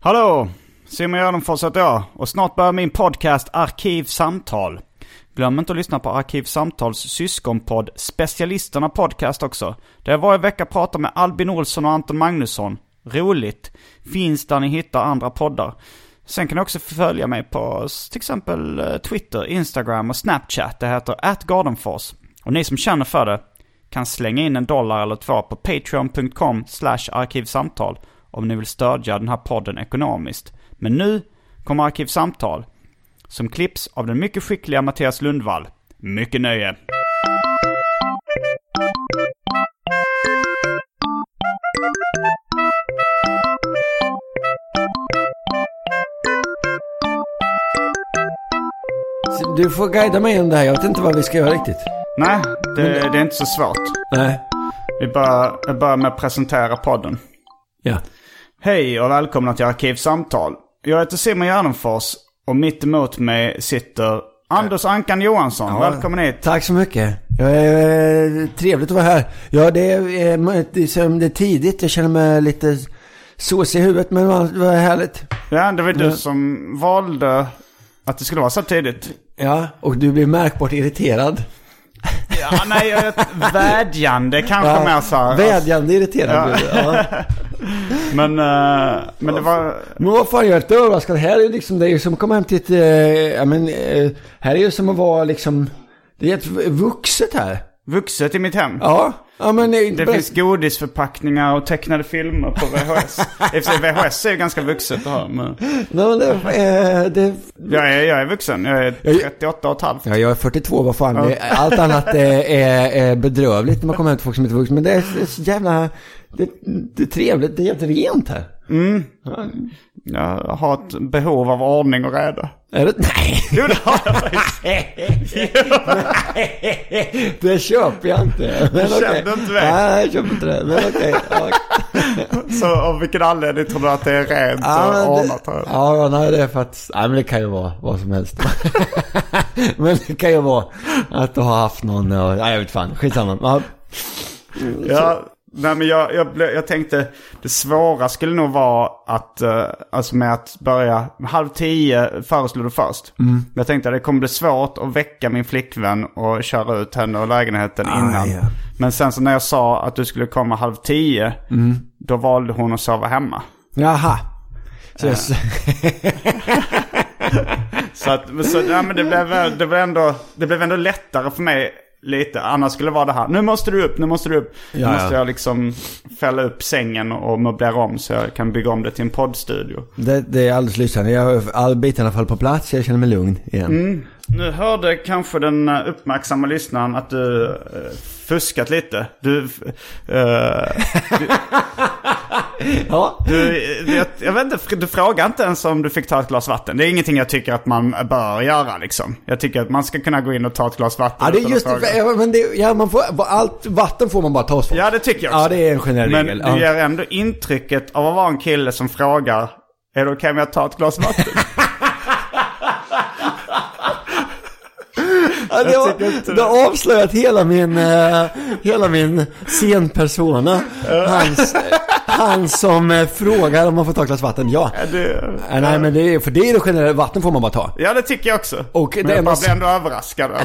Hallå! Simon Gärdenfors heter jag och snart börjar min podcast Arkivsamtal. Glöm inte att lyssna på Arkivsamtals syskonpodd Specialisterna Podcast också. Där jag varje vecka pratar med Albin Olsson och Anton Magnusson. Roligt. Finns där ni hittar andra poddar. Sen kan ni också följa mig på till exempel eh, Twitter, Instagram och Snapchat. Det heter atgardenfors. Och ni som känner för det kan slänga in en dollar eller två på patreon.com slash arkivsamtal om ni vill stödja den här podden ekonomiskt. Men nu kommer Arkivsamtal som klipps av den mycket skickliga Mattias Lundvall. Mycket nöje! Du får guida mig in där. Jag vet inte vad vi ska göra riktigt. Nej, det, det är inte så svårt. Nej. Vi börjar, börjar med att presentera podden. Ja. Hej och välkomna till Arkivsamtal. Jag heter Simon Gärdenfors och mitt emot mig sitter Anders Ankan Johansson. Ja. Välkommen hit. Tack så mycket. Jag är, eh, trevligt att vara här. Ja, det är, eh, det är, tidigt. Jag känner mig lite såsig i huvudet, men det var härligt. Ja, det var du Ja. som valde att det skulle vara så tidigt. Ja, och du blir märkbart irriterad. Ja, nej, jag- vädjande kanske Ja, mer så här. Vädjande irriterad Ja. Ja. Men, eh, men det var... Men vad fan, jag är lite överraskad. Här är ju liksom, det är ju som att komma hem till ett, ja men, eh, här är ju som att vara liksom, det är ett vuxet här. Vuxet i mitt hem. Ja, ja men inte Det finns godisförpackningar och tecknade filmer på VHS. Sig, VHS är ju ganska vuxet att ha. Men Nej, men det, eh, det, jag, är, jag är vuxen. Jag är 38 och ett halvt. Ja, jag är 42, vad fan. Det, allt annat är, är, är bedrövligt när man kommer hem till folk som inte är vuxna. Men det är så jävla... Det, det är trevligt, det är helt rent här. Jag har ett behov av ordning och reda. Är det? Nej! Jo, det har jag faktiskt. Det köper jag inte. Men kände okej. inte det? Nej, jag köper inte det. Men okej. Ja. Så av vilken anledning tror du att det är rent Ja, och ordnat här? ja, nej, det är för att... Nej, men det kan ju vara vad som helst. men det kan ju vara att du har haft någon... Nej, jag vet fan. Skitsamma. Ja. Ja, nej men jag, jag, jag tänkte det svåra skulle nog vara att, uh, alltså med att börja halv tio föreslog du först. Jag tänkte att det kommer bli svårt att väcka min flickvän och köra ut henne ur lägenheten Ah, innan. ja. Men sen så när jag sa att du skulle komma halv tio, då valde hon att sova hemma. Jaha. Så, så, Så, att, så ja, men det, blev, det, blev ändå, det blev ändå lättare för mig lite. Annars skulle det vara det här. Nu måste du upp, nu måste du upp. Nu Ja, måste ja. jag liksom fälla upp sängen och möblera om så jag kan bygga om det till en poddstudio. det, det är alldeles lysande. Jag har all bitarna fall på plats. Jag känner mig lugn igen. Nu hörde kanske den eh, uppmärksamma lyssnaren att du uh, fuskat lite. Du, eh, Ja. du, jag, jag vet inte, du frågar inte ens om du fick ta ett glas vatten. Det är ingenting jag tycker att man bör göra liksom. Jag tycker att man ska kunna gå in och ta ett glas vatten Ja, det är just det. Ja, men det, ja, man får, allt vatten får man bara ta oss för. Ja, det tycker jag också. Ja, det är en generell Men regel. du Ja. ger ändå intrycket av att vara en kille som frågar Är det okej om jag tar ett glas vatten? Ja, det var, det har avslöjat hela min, eh, hela min scenpersona. Hans, han som eh, frågar om man får ta ett glas vatten. Ja. Ja, det, Eh, Nej men det är, för det är det generella, vatten får man bara ta. ja, det tycker jag också. Och Men det jag bara blir ändå överraskad över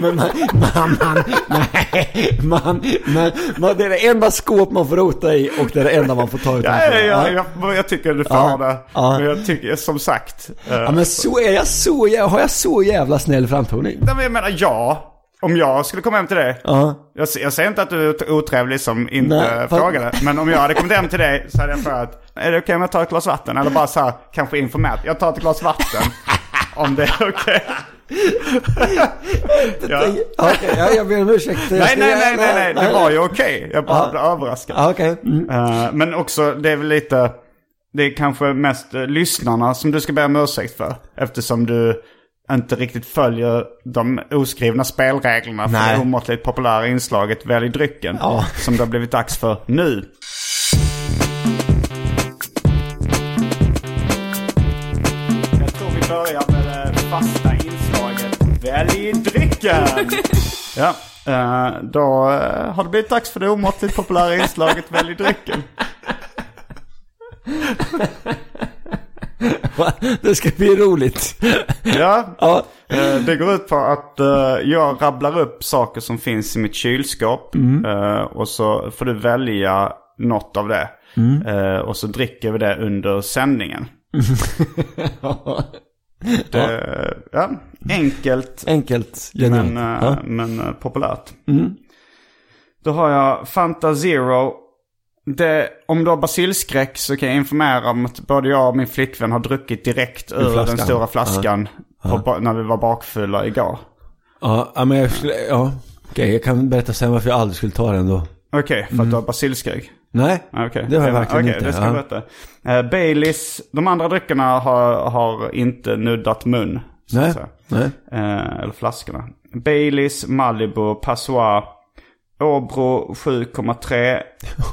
Men man, man, man, nej, man, man, man, det är det enda skåp man får rota i och det är det enda man får ta utanför. Ja, ja, Ja. ja, jag, jag tycker du får Ja, det. ja. Men jag tycker, som sagt. eh, Ja men så är jag så, har jag så jävla snäll framtoning? nej, men jag menar, ja. Om jag skulle komma hem till dig. Ja. Jag, jag säger inte att du är otrevlig som inte Nej, frågade. Men om jag hade kommit hem till dig så hade jag frågat. Är det okej om jag tar ett glas vatten? Eller bara så här, kanske informerat. Jag tar ett glas vatten. om det är okej. ja. Ja, Okej, ja, jag ber om ursäkt. Nej, nej, nej, nej, nej. Det var ju okej. Jag bara blev överraskad. Okej. Mm. Eh, men också, det är väl lite... Det är kanske mest uh, lyssnarna som du ska be om ursäkt för. Eftersom du inte riktigt följer de oskrivna spelreglerna för Nej. det omåttligt populära inslaget Välj drycken. Ja. Som det har blivit dags för nu. Jag tror vi börjar med det fasta inslaget Välj drycken. ja, eh, då eh, har det blivit dags för det omåttligt populära inslaget Välj drycken. Det ska bli roligt. Ja, Ja. eh, det går ut på att eh, jag rabblar upp saker som finns i mitt kylskåp. eh, och så får du välja något av det. Eh, och så dricker vi det under sändningen. Det, ja, enkelt Enkelt, men, genuint. Ja. men populärt. Då har jag Fanta Zero. Det, om du har basilskräck så kan jag informera om att både jag och min flickvän har druckit direkt ur flaskan. den stora flaskan på, ba- när vi var bakfulla igår. Ja, ja, men jag skulle, ja. Okej, jag kan berätta sen varför jag aldrig skulle ta den då. Okej, för att du har basilskräck? Nej, Ah, Okej, det har jag verkligen Okej, inte. det ska ja. jag berätta. Uh, Baileys, de andra dryckerna har, har inte nuddat mun. Nej, nej. Eh, eller flaskorna. Baileys, Malibu, Passoir, Åbro 7,3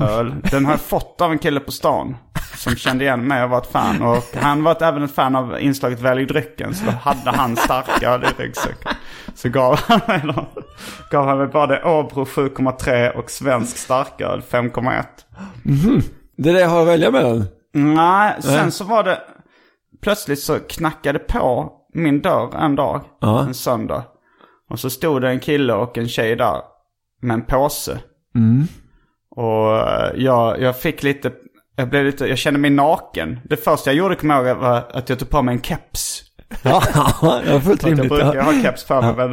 öl. Den har jag fått av en kille på stan. Som kände igen mig och var ett fan. Och han var ett- även ett fan av inslaget Välj drycken. Så då hade han starka i ryggsäcken. Så gav han mig, dem. gav han mig både Åbro 7,3 och svensk starköl 5,1. Det är det jag har att välja mellan. Nej, sen så var det... Plötsligt så knackade på min dörr en dag. Ja. En söndag. Och så stod det en kille och en tjej där. Med en påse. Och eh, jag, jag fick lite... Jag blev lite... Jag kände mig naken. Det första jag gjorde, kommer jag ihåg, var att jag tog på mig en keps. Ja, ja, det var fullt För att jag rimligt. brukar Ja. ha keps på mig. Men,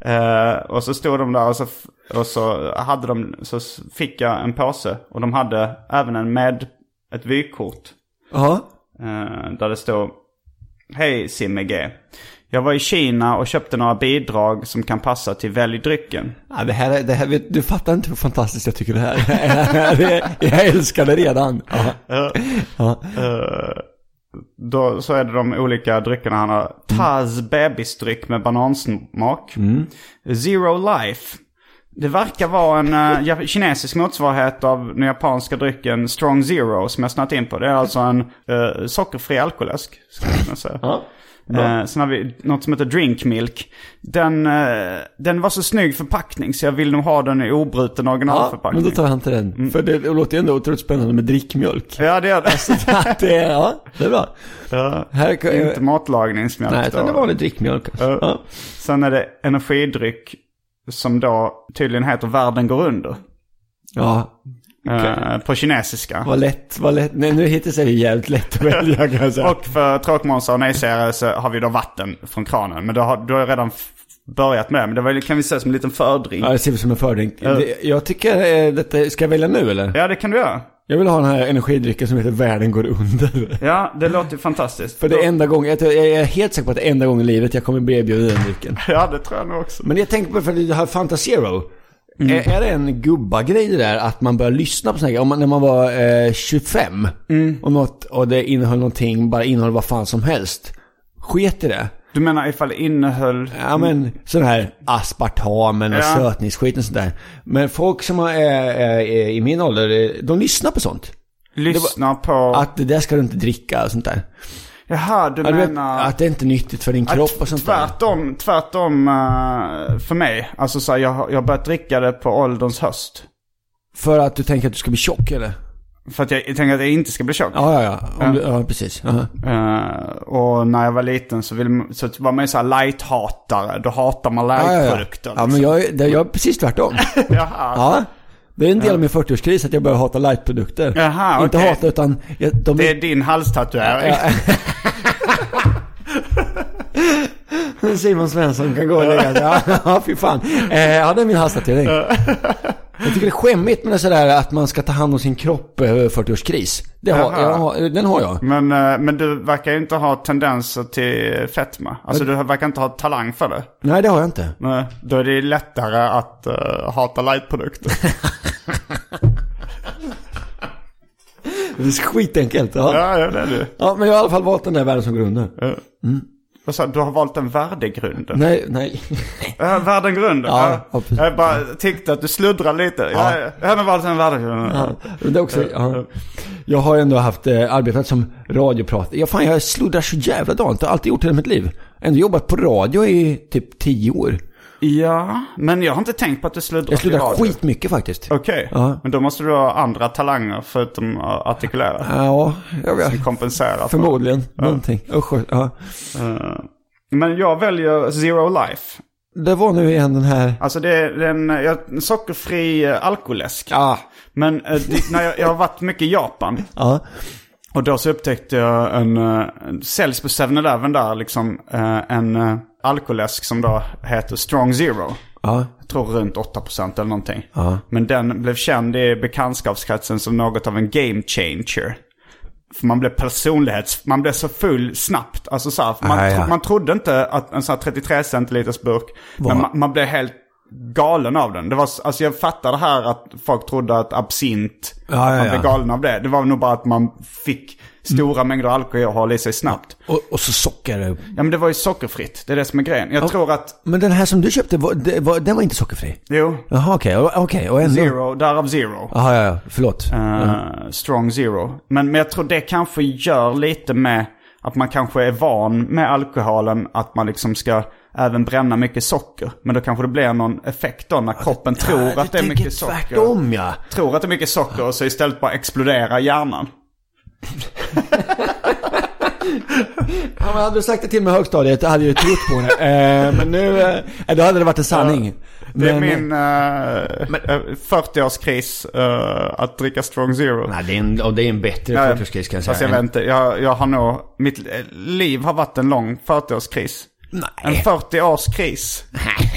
eh, och så stod de där och så, och så hade de... Så fick jag en påse. Och de hade även en med... Ett vykort. Ja. Eh, där det står Hej Simme G. Jag var i Kina och köpte några bidrag som kan passa till Välj drycken. Ja, det här, är- det här, du fattar inte hur fantastiskt jag tycker det här är. Jag älskar det redan. Ja. Ja. Eh, då så är det de olika dryckerna han har. Taz bebisdryck med banansmak. Zero Life. Det verkar vara en uh, kinesisk motsvarighet av den japanska drycken Strong Zero som jag snöat in på. Det är alltså en uh, sockerfri alkoläsk. Skulle kunna säga. Ja. Eh, sen har vi något som heter Drink Milk. Den, eh, den var så snygg förpackning så jag vill nog ha den i obruten Ja, originalförpackning. men då tar jag inte den. För det, det låter ju ändå otroligt spännande med drickmjölk. Ja det är det. det, är- ja, det är bra. Ja. Här, kan- Inte matlagningsmjölk Nej, utan det är vanlig drickmjölk. Alltså. Ja. Ja. Sen är det energidryck som då tydligen heter Världen går under. ja, Eh, på kinesiska. vad lätt, vad lätt. Nej, nu hittills är det jävligt lätt att välja kan jag säga. Och för tråkmånsar och nejsägare så har vi då vatten från kranen. Men du har, du har redan börjat med det. Men det var, kan vi säga som en liten fördrink. Ja, det ser ut som en fördrink. Det- Jag tycker, eh, detta, ska jag välja nu eller? Ja, det kan du göra. Jag vill ha den här energidrycken som heter Världen går under. Ja, det låter fantastiskt. För det är enda gången, jag är helt säker på att det är enda gången i livet jag kommer bli erbjuden den drycken. Ja, det tror jag nog också. Men jag tänker på, för det här Fanta Zero. Är, är det en gubbagrej det där att man börjar lyssna på såna här? Om man, när man var eh, 25 och, något, och det innehöll någonting, bara innehöll vad fan som helst. Sket i det. Du menar ifall det innehöll... Ja men sån här aspartamen och Ja. sötningsskit och sånt där. Men folk som är, är, är i min ålder, eh, de lyssnar på sånt. Lyssna på... Att det där ska du inte dricka och sånt där. Jaha, du Ja, du vet, menar... att det är inte nyttigt för din kropp och sånt där. tvärtom, tvärtom eh, för mig. Alltså så här, jag, har- jag har börjat dricka det på ålderns höst. För att du tänker att du ska bli tjock eller? För att jag tänker att jag inte ska bli tjock. Ja, ja, ja. Du, ja precis. Aha. Eh, och när jag var liten så, vill, så var man ju så här light-hatare. Då hatar man Ja, ja, ja. light-produkter. ja, men jag, är- det- jag är precis tvärtom. Jaha. Ja. Det är en del av min 40-årskris att jag börjar hata lightprodukter. Jaha, Inte okej. hata utan... Jag, de Det är din halstatuering. Simon Svensson kan gå och lägga sig. Ja, ja, fy fan. Eh, ja, det är min halstatuering. Jag tycker det är skämmigt med det sådär att man ska ta hand om sin kropp över 40-årskris. Det har, Jaha. jag har, den har jag. Men, eh, men du verkar ju inte ha tendenser till fetma. Alltså du verkar inte ha talang för det. Nej, det har jag inte. Nej, då är det lättare att uh, hata lightprodukter. Det är skitenkelt. Ja. ja, ja, det är du. ja, men jag har i alla fall valt den där världen som grunden. Vad sa du? Har valt en värdegrund? Nej, nej. Ja, värdegrunden? Ja, Ja. Jag bara tyckte att du sluddrade lite. Ja. Jag, jag har valt en värdegrund. Ja, det också, ja. Jag har ändå haft eh, arbetat som radiopratare. Ja, fan, jag sluddrar så jävla dant. Jag har alltid gjort det i mitt liv. Ändå jobbat på radio i typ tio år. Ja, men jag har inte tänkt på att du sluddrar Jag radio. skitmycket faktiskt. Okej, Ja. men då måste du ha andra talanger förutom att artikulera. Ja, jag vet. Som kompenserar för. Förmodligen. Någonting. Usch, ja. Eh, Men jag väljer Zero Life. Det var nu igen den här... Alltså det är en, ja, en sockerfri eh, alkoläsk. Ja. Men eh, det, när jag, jag har varit mycket i Japan. Ja. Och då så upptäckte jag en, en säljs på 7-Eleven där liksom en alkoläsk som då heter Strong Zero. Ja. Jag tror runt 8% eller någonting. Ja. Men den blev känd i bekantskapskretsen som något av en game changer. För man blev personlighets... Man blev så full snabbt. Alltså så här, man, Ah, ja. man trodde inte att en sån här 33 centiliters burk. Men man, man blev helt galen av den. Det var, alltså jag fattar det här att folk trodde att absint, Ja, ja, man blev galen av det. Det var nog bara att man fick stora mängder alkohol i sig snabbt. Och, och så socker. Ja men det var ju sockerfritt. Det är det som är grejen. Jag tror att, Men den här som du köpte, var, det, var, den var inte sockerfri? jo, Jaha, okej. Okay. Okej, och ändå... zero, därav zero. Jaha, ja, ja. Förlåt. Eh, strong Zero. Men, men jag tror det kanske gör lite med att man kanske är van med alkoholen. Att man liksom ska även bränna mycket socker. Men då kanske det blir någon effekt då när kroppen tror Ja, att det är mycket socker. tvärtom, ja. Tror att det är mycket socker och så istället bara exploderar hjärnan. Ja, hade du sagt det till mig i högstadiet, då hade jag ju trott på det. Eh, men nu, eh, då hade det varit en sanning. Det är Men- min eh, eh, 40-årskris eh, att dricka Strong Zero. Nej, det är en, och det är en bättre Ja, 40-årskris kan jag Fast säga. jag vet inte, jag, jag har nog, mitt eh, liv har varit en lång 40-årskris. En Nej. 40-årskris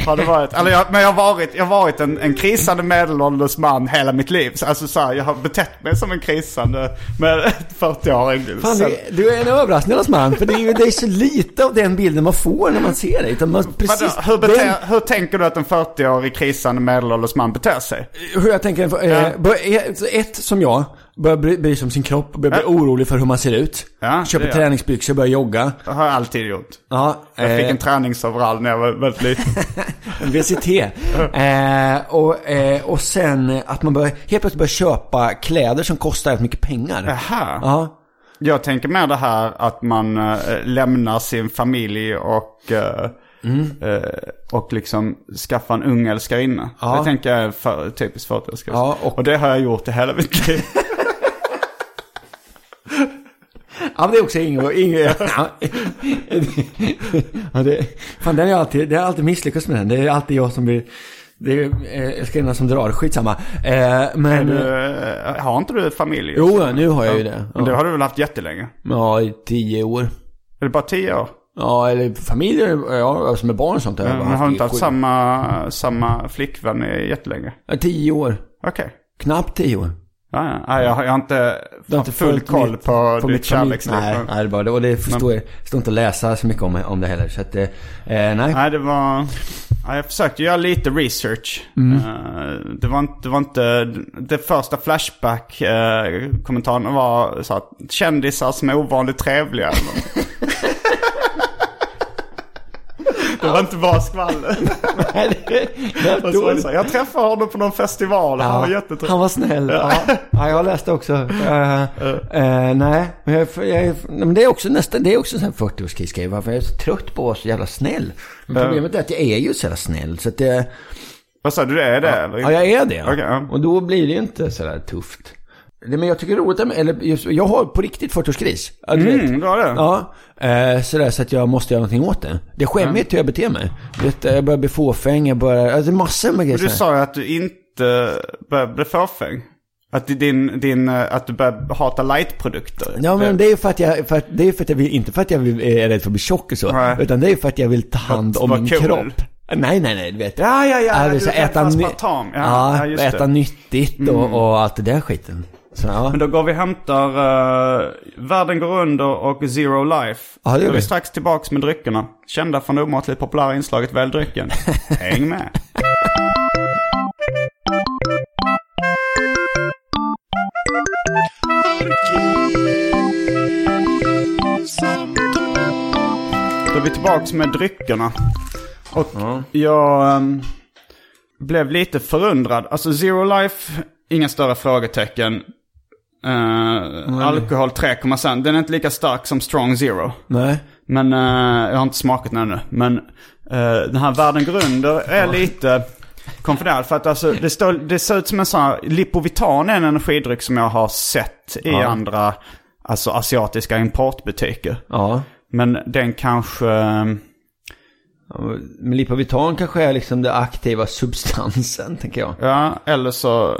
har det varit. Eller jag, men jag har varit, jag har varit en, en krisande medelålders man hela mitt liv. Så, Alltså så här, jag har betett mig som en krisande med 40-åring. Fan, du, du är en överraskningarnas man. För det är ju det är så lite av den bilden man får när man ser dig. Utan man, precis, Vadå, hur, bete, den, hur tänker du att en 40-årig krisande medelålders man beter sig? hur jag tänker, eh, Ja. eh, ett som jag, börjar bry, bry sig om sin kropp, börjar bli orolig för hur man ser ut. Ja, Köper träningsbyxor, börjar jogga. Det har jag alltid gjort. Ja, Jag fick eh, en träningsoverall när jag var väldigt liten. en VCT. eh, och, eh, och sen att man börjar, helt plötsligt börjar köpa kläder som kostar rätt mycket pengar. Jaha. Ja. Jag tänker mer det här att man äh, lämnar sin familj och, äh, äh, och liksom skaffar en ung älskarinna. Ja. Det tänker jag är för, typiskt 40 Ja, och- och... det har jag gjort i hela mitt liv. Ja, men det är också Ingo. Ingo ja. ja, det, fan, den är alltid, det är alltid misslyckats med den. Det är alltid jag som blir... Det är eh, som drar, skitsamma. Eh, men... du, äh, har inte du familj? Jo, ja, nu har jag ju det. Men det Ja, har du väl haft jättelänge? ja i tio år. Är det bara tio år? Ja, eller familjer, ja, alltså med barn och sånt. har jag Men har du i inte haft sju- samma, samma flickvän i jättelänge? Ja, tio år. Okej. Knappt tio år. Ja, ja. Ja, jag, har- jag har inte har inte full koll mitt- på, på ditt kärleksliv. Nej, nej, det bara det. Och det förstår jag. Det står inte att läsa så mycket om, om det heller. Så att, eh, nej. Nej, det var... Ja, jag försökte göra lite research. Mm. Eh, det, var inte, det var inte... Det första Flashback-kommentaren var så att kändisar som är ovanligt trevliga. eller något. Det var inte bara skvaller. Nej, det- så så Jag träffade honom på någon festival. Han var jättetrevlig. han var snäll. Ja. Ja. jag läste också. Eh, eh, nej, men, jag, jag, men det är också nästan, det är också en sån här 40-årskrisgrej. Varför jag är så trött på att vara så jävla snäll. Men problemet är att jag är ju så jävla snäll. Så att det, Vad sa du, det är det eller? ja, jag är det. Ja. Och då blir det ju inte så där tufft. Det, men jag tycker det är roligt, eller just, jag har på riktigt 40-årskris. Ja, du vet. Mm, du har det? Ja, eh, sådär så att jag måste göra någonting åt det. Det är skämmigt hur jag beter mig. Vet, jag börjar bli fåfäng, jag börjar, alltså massor med grejer. Du så här. sa ju att du inte började bli fåfäng. Att din, din, eh, att du börjar hata lightprodukter. Ja men det är ju för att jag, för att, det är för att jag vill, inte för att jag vill, är rädd för att bli tjock och så. Nej. Utan det är för att jag vill ta hand om min cool. kropp. Nej, nej, nej, du vet. Ja, ja, ja. är du äta, ny-. Ja, ja, äta. Mm. nyttigt och, och allt det där skiten. Ja. Men då går vi och hämtar uh, Världen går under och Zero Life. Ja, det gör då är vi vi. strax tillbaks med dryckerna. Kända från det omåttligt populära inslaget Välj drycken. Häng med. Då är vi tillbaks med dryckerna. Och jag ehm, blev lite förundrad. Alltså Zero Life, inga större frågetecken. Uh, alkohol 3,5. Den är inte lika stark som Strong Zero. Nej. Men eh, jag har inte smakat den ännu. Men eh, den här Världen Grunder är lite konfunderad. För att alltså, det, står, det ser ut som en sån här... Lipovitan är en energidryck som jag har sett i andra alltså, asiatiska importbutiker. Ja. Men den kanske... eh, Men Lipovitan kanske är liksom den aktiva substansen, tänker jag. Ja, eller så...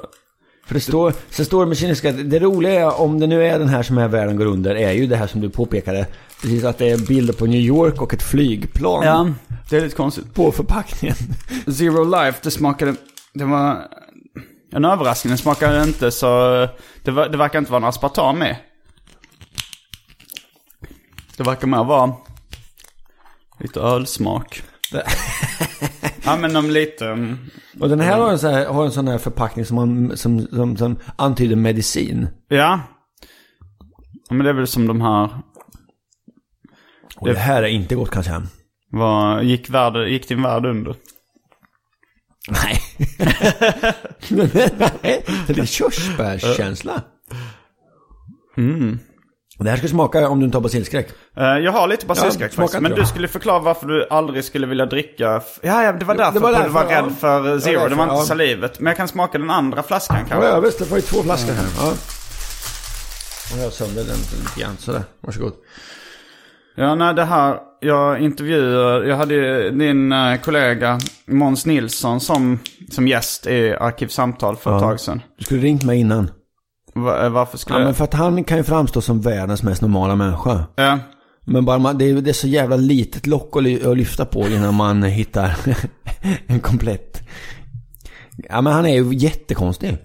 För det står, sen står det med kinesiska, det roliga är, om det nu är den här som är världen går under, är ju det här som du påpekade. Precis att det är bilder på New York och ett flygplan Ja, det är lite konstigt. på förpackningen. Zero Life, det smakade... Det var en överraskning. Det smakade inte så... Det, var, det verkar inte vara någon aspartam med. Det verkar mer vara lite ölsmak. ja men om lite... mm, Och den här har en, sån här, har en sån här förpackning som, man, som, som, som antyder medicin. Ja. ja. Men det är väl som de här... Och det här är inte gott kanske. Var, gick, värld, gick din värld under? Nej. Nej, det är körsbärskänsla. Mm. Det här ska smaka om du inte har basilskräck. Eh, jag har lite basilskräck Ja, faktiskt. Men du skulle förklara varför du aldrig skulle vilja dricka... Ja, ja, det var därför det var du därför, var ja. rädd för Zero. Det var inte ja. salivet. Men jag kan smaka den andra flaskan Ja, kanske. ja visst, det var ju två flaskor här. Ja. Och jag sönder den lite grann sådär. Varsågod. Ja, nej det här, jag intervjuade, jag hade din eh, kollega Måns Nilsson som, som gäst i Arkivsamtal för ett Ja. tag sedan. Du skulle ringt mig innan. Va, eh, varför skulle Ja, men för att han kan ju framstå som världens mest normala människa. Ja, Men bara man, det, är, det är så jävla litet lock att, ly- att lyfta på innan man hittar en komplett. Ja men han är ju jättekonstig.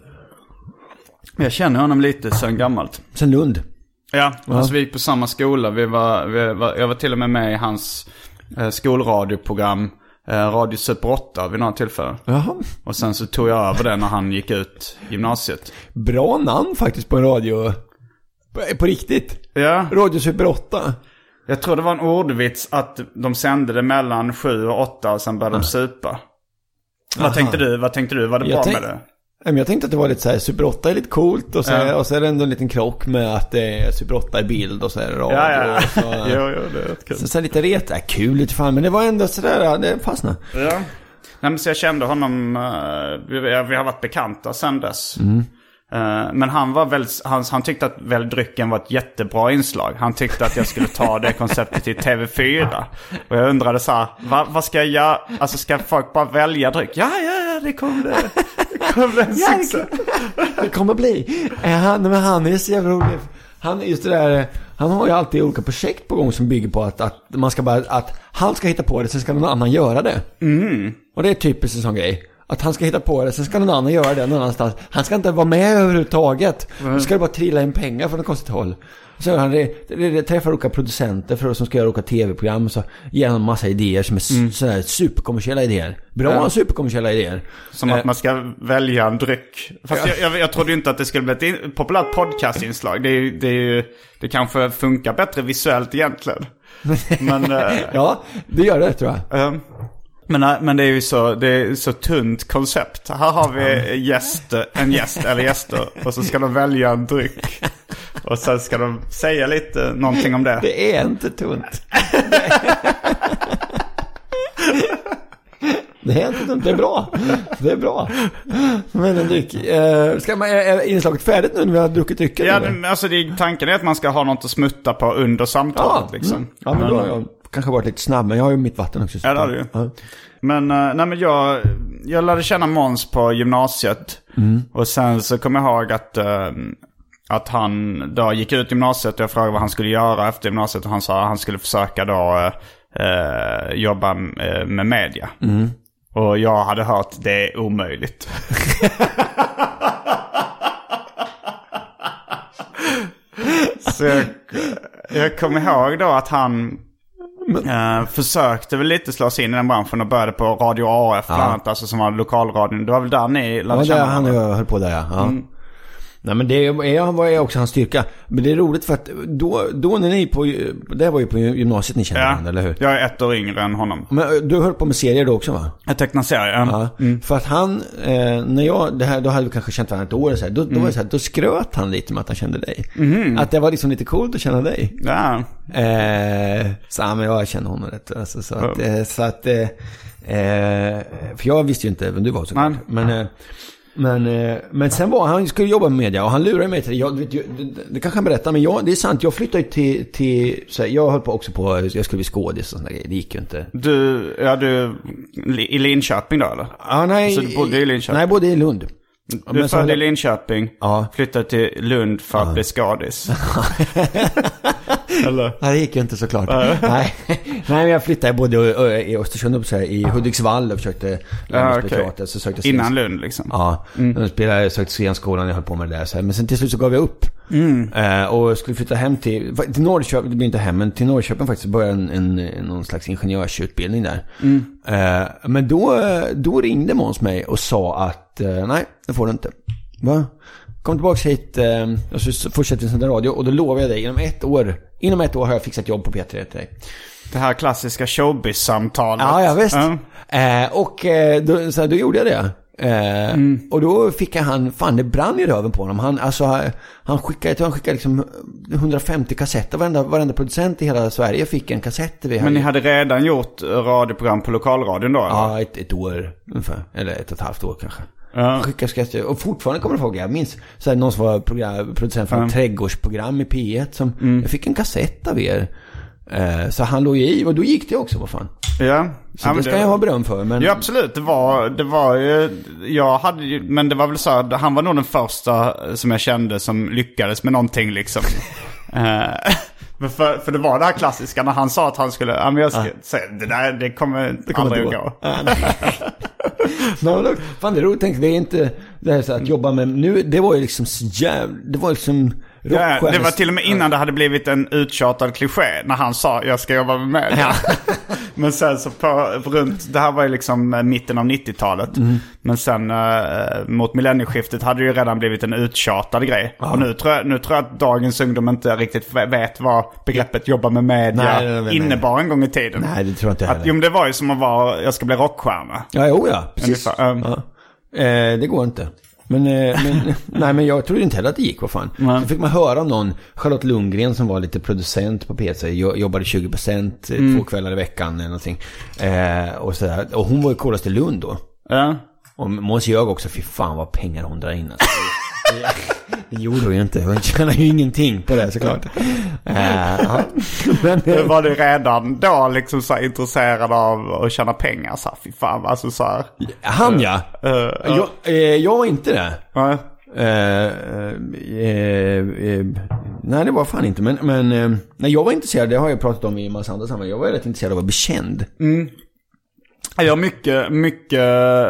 jag känner honom lite sen gammalt. Sen Lund. Ja, alltså vi gick på samma skola. Vi var, vi var, jag var till och med med i hans eh, skolradioprogram, Radio Super 8 vid några tillfällen. Jaha. Och sen så tog jag över det när han gick ut gymnasiet. Bra namn faktiskt på en radio. På, riktigt. Ja, Radio Super 8. jag tror det var en ordvits att de sände det mellan sju och åtta och sen började de supa. Vad Aha. tänkte du? Vad tänkte du? Var det Jag bra tänk- med det? Jag tänkte att det var lite så här, Super 8 är lite coolt och så, Ja. och så är det ändå en liten krock med att det är Super 8 i bild och så är det radio. Ja, ja, Och så, jo, jo, det är rätt kul. så, så lite ret, äh, kul lite fan, men det var ändå sådär, det fastnade. Ja. Nej, men så jag kände honom, eh, vi, vi har varit bekanta sedan dess. Eh, men han var väl, han, han tyckte att väl drycken var ett jättebra inslag. Han tyckte att jag skulle ta det konceptet till TV4. Och jag undrade så här, va, vad ska jag göra? Alltså ska folk bara välja dryck? Ja, ja, det kommer det. Det kommer bli en det. Det kommer bli. Eh, Han, men han är så jävla rolig. Han, just det där, eh, han har ju alltid olika projekt på gång som bygger på att, att man ska bara, att han ska hitta på det, sen ska någon annan göra det. Och det är typiskt en sån grej. Att han ska hitta på det, sen ska någon annan göra det någon annanstans. Han ska inte vara med överhuvudtaget. Då ska det bara trilla in pengar från ett konstigt håll. Så gör han det, det, det träffar olika producenter för som ska göra olika tv-program. Så ger han en massa idéer som är mm. sådär superkommersiella idéer. Bra Ja. superkommersiella idéer. Som att man ska välja en dryck. Fast jag, jag, jag trodde inte att det skulle bli ett in, populärt podcastinslag. Det, är det, är det kanske funkar bättre visuellt egentligen. Men, eh, Ja, det gör det tror jag. eh, men, eh, men det är ju så, det är så tunt koncept. Här har vi gäst, en gäst eller gäster och så ska de välja en dryck. Och sen ska de säga lite någonting om det. Det är inte tunt. Det är inte tunt, det är bra. Det är bra. Men en dryck. Eh, ska man, är inslaget färdigt nu när vi har druckit drycken? Ja, eller? alltså det tanken är att man ska ha något att smutta på under samtalet ja, liksom. mm. ja, men då kanske varit lite snabb, men jag har ju mitt vatten också. så- Ja, det har du ju. Ja. Men, eh, nej men jag, jag lärde känna Måns på gymnasiet. Och sen så kom jag ihåg att, eh, att han då gick ut gymnasiet och jag frågade vad han skulle göra efter gymnasiet. Och han sa att han skulle försöka då eh, jobba eh, med media. Och jag hade hört det är omöjligt. så jag, jag kommer ihåg då att han Eh, försökte väl lite slå sig in i den branschen och började på Radio AF bland annat, alltså som var lokalradion. Det var väl där ni Ja, lärde det känna han varandra? jag höll på där ja. ja. Nej men det är, också hans styrka. Men det är roligt för att då, då när ni på, det var ju på gymnasiet ni kände Ja, varandra, eller hur? jag är ett år yngre än honom. Men eh, du höll på med serier då också va? Jag tecknar serier. Ja. För att han, eh, när jag, det här, då hade vi kanske känt varandra ett år så här, då, då var det så här, då skröt han lite med att han kände dig. Att det var liksom lite coolt att känna dig. Ja. Eh, så, ja, men jag känner honom rätt. Alltså, så att, eh, så att eh, eh, för jag visste ju inte vem du var såklart. Nej. Men, eh, men, eh, men sen var han skulle jobba med media och han lurade mig till det. Jag, det. Det kanske han berättar, men jag, det är sant. Jag flyttade till, till så här, jag höll på också på, jag skulle bli skådis och sådana grejer. Det gick ju inte. Du, ja du, i Linköping då eller? Ja, nej, Så du bodde i Linköping? Nej, jag bodde i Lund. Du men född i Linköping, Ja. flyttade till Lund för att bli skadis. eller? Nej, det gick ju inte såklart. Nej. Nej, men jag flyttade både i Östersund och i Hudiksvall och försökte lära Ja, mig spela teater. Så sökte jag Innan Lund liksom? Ja, jag spelade, jag sökte scenskolan, jag höll på med det där. Så. Men sen till slut så gav jag upp. Eh, och skulle flytta hem till, till Norrköping, det blir inte hem, men till Norrköping faktiskt började en, en, någon slags ingenjörsutbildning där. Eh, men då, då ringde Måns mig och sa att, eh, nej, det får du inte. Va? Kom tillbaka hit, eh, och så fortsätter vi sända radio. Och då lovar jag dig, inom ett år, inom ett år har jag fixat jobb på P3 till dig. Det här klassiska showbiz-samtalet. Ja, ja visst. Ja. Eh, och eh, då, så här, då gjorde jag det. Eh, Och då fick han, fan det brann i röven på honom. Han, alltså, han skickade, han skickade liksom 150 kassetter. Varenda, varenda producent i hela Sverige fick en kassett. Vi Men ni hade redan gjort radioprogram på lokalradion då? eller? Ja, ett, ett år ungefär. Eller ett och ett halvt år kanske. Ja. Skickade kassetter. Och fortfarande kommer jag ihåg, jag minns så här, någon som var program, producent för ett trädgårdsprogram i P1. Som, Jag fick en kassett av er. Eh, så han låg i, och då gick det också, vad fan. Ja. Så ja, det ska jag ha beröm för. Men... Ja absolut, det var, det var ju, jag hade ju, men det var väl så här, han var nog den första som jag kände som lyckades med någonting liksom. Men för, för det var det här klassiska när han sa att han skulle, ja men jag ska säga, det där det kommer, Det kommer aldrig inte att gå. gå. Ja, nej. no, look, fan det är roligt, tänk, det är inte det här så att jobba med, nu, det var ju liksom så jävla, det var liksom Ja, det var till och med innan det hade blivit en uttjatad kliché när han sa jag ska jobba med media. Men sen så på, runt, det här var ju liksom eh, mitten av 90-talet. Mm. Men sen eh, mot millennieskiftet hade det ju redan blivit en uttjatad grej. Och nu tror, jag, nu tror jag att dagens ungdom inte riktigt vet vad begreppet jobba med media Nej, nej, nej, innebar en gång i tiden. Nej, det tror jag inte Att, heller. jo men det var ju som att vara, jag ska bli rockstjärna. Ja, jo ja, precis. Ungefär, um. Ja. Eh, det går inte. Men, eh, men, nej, men jag trodde inte heller att det gick, vad fan. Nej. Så fick man höra någon, Charlotte Lundgren som var lite producent på PC, jo- jobbade 20% eh, Mm. två kvällar i veckan eller någonting. Eh, och, sådär. och hon var ju coolast i Lund då. Ja. Och Måns ljög också, fy fan vad pengar hon drar in alltså. Det- gjorde hon ju inte, hon tjänar ju ingenting på det såklart. Eh. Men, eh, var du redan då liksom så intresserad av att tjäna pengar så här, fy fan alltså så här. han ja. Eh, Jag, eh, jag var inte det. nej, det var fan inte. Men, men nej, jag var intresserad, det har jag pratat om i en massa andra sammanhang. Jag var rätt intresserad av att bli känd. Jag har mycket, mycket,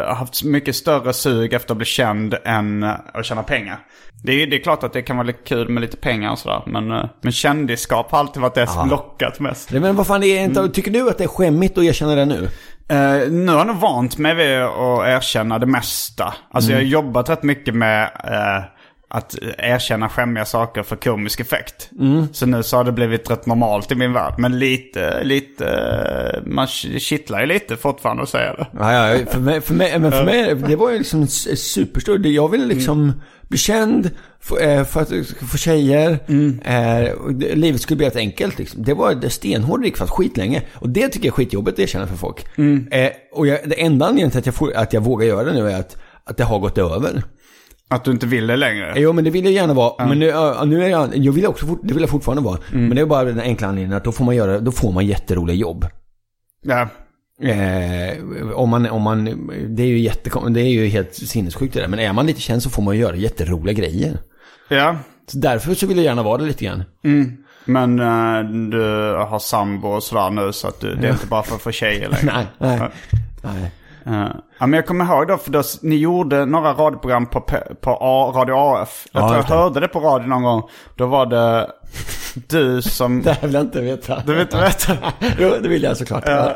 haft mycket större sug efter att bli känd än att tjäna pengar. Det är, det är klart att det kan vara lite kul med lite pengar och sådär. Men, eh, men kändisskap har alltid varit det som lockat mest. Men vad fan, är inte, tycker du att det är skämmigt att erkänna det nu? Eh, nu har jag nog vant mig vid att erkänna det mesta. Alltså jag har jobbat rätt mycket med eh, att erkänna skämmiga saker för komisk effekt. Så nu så har det blivit rätt normalt i min värld. Men lite, lite, man kittlar ju lite fortfarande att säga det. Ja, ja, för mig, för mig, men för mig det var ju liksom en s- superstor, jag ville liksom bli känd för, eh, för att få tjejer. Eh, och det- livet skulle bli rätt enkelt liksom. Det var stenhård drivkraft skitlänge. Och det tycker jag är skitjobbigt att erkänna för folk. Eh, och jag, det enda anledningen till att jag, får, att jag vågar göra det nu är att, att det har gått över. Att du inte vill det längre. Jo men det vill jag gärna vara. Men nu, ja, nu är jag, jag vill också, fort- det vill jag fortfarande vara. Men det är bara den enkla anledningen att då får man göra, då får man jätteroliga jobb. Ja. Eh, om man, om man, det är ju jättekon, det är ju helt sinnessjukt det där. Men är man lite känd så får man göra jätteroliga grejer. Ja. Så därför så vill jag gärna vara det lite grann. Men eh, du har sambo och sådär nu så att du, det är inte bara för att få tjejer längre. Nej, nej. nej. Eh, ja, men jag kommer ihåg då, för då, ni gjorde några radioprogram på, på A, Radio AF. Jag Ja, tror jag det. hörde det på radio någon gång. Då var det du som... Det här vill jag inte veta. Du vet inte veta? jo, det vill jag såklart. Eh,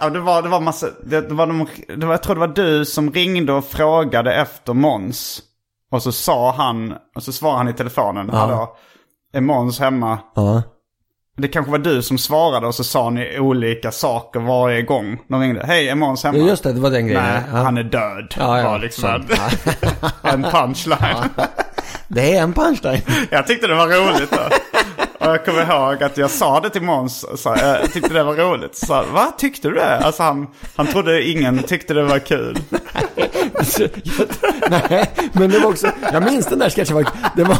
ja, det var, det var massa, det, det var de, det var, jag tror det var du som ringde och frågade efter Måns. Och så sa han, och så svarade han i telefonen, hallå, är Måns hemma? Ja. Det kanske var du som svarade och så sa ni olika saker varje gång de ringde. Hej, är Måns hemma? Ja, just det, det var den grejen. Nej, ja. han är död. Ja, ja, var liksom en, punchline. Det är en punchline. Jag tyckte det var roligt då. Och jag kommer ihåg att jag sa det till Måns. Jag tyckte det var roligt. Så, sa, Va, tyckte du det? Alltså han, han trodde ingen tyckte det var kul. Alltså, jag, nej, men det var också, jag minns den där sketchen. Det var,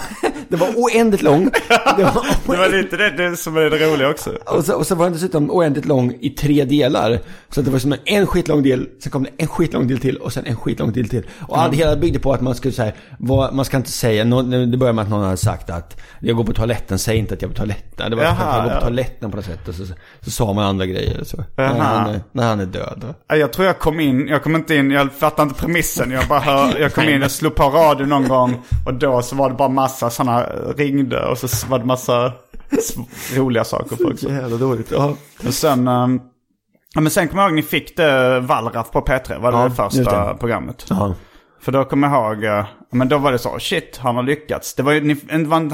det var oändligt lång. Det var, Det var lite det, det som är det roliga också. och, så, och så var den dessutom oändligt lång i tre delar. Så att det var som en, skitlång del, sen kom det en skitlång del till och sen en skitlång del till. Och allt hela byggde på att man skulle säga, vad, man ska inte säga, det började med att någon hade sagt att jag går på toaletten, säg inte att jag är på toaletten. Det var Jaha, att jag går på ja. toaletten på något sätt. Och så, så sa man andra grejer. Så, när, han, är- när han är död. Ja, Jag tror jag kom in, jag kom inte in, jag fattade inte premissen. Jag bara hör, jag kom in och slog på radio någon gång. Och då så var det bara massa sådana ringde och så var det massa roliga saker för också. Jävla dåligt. Ja. Och sen, ehm, ja men sen kommer jag ihåg ni fick det Wallraff på P3, var det Ja, det första programmet? Ja. För då kommer jag ihåg, eh, men då var det så, shit, han har lyckats. Det var ju,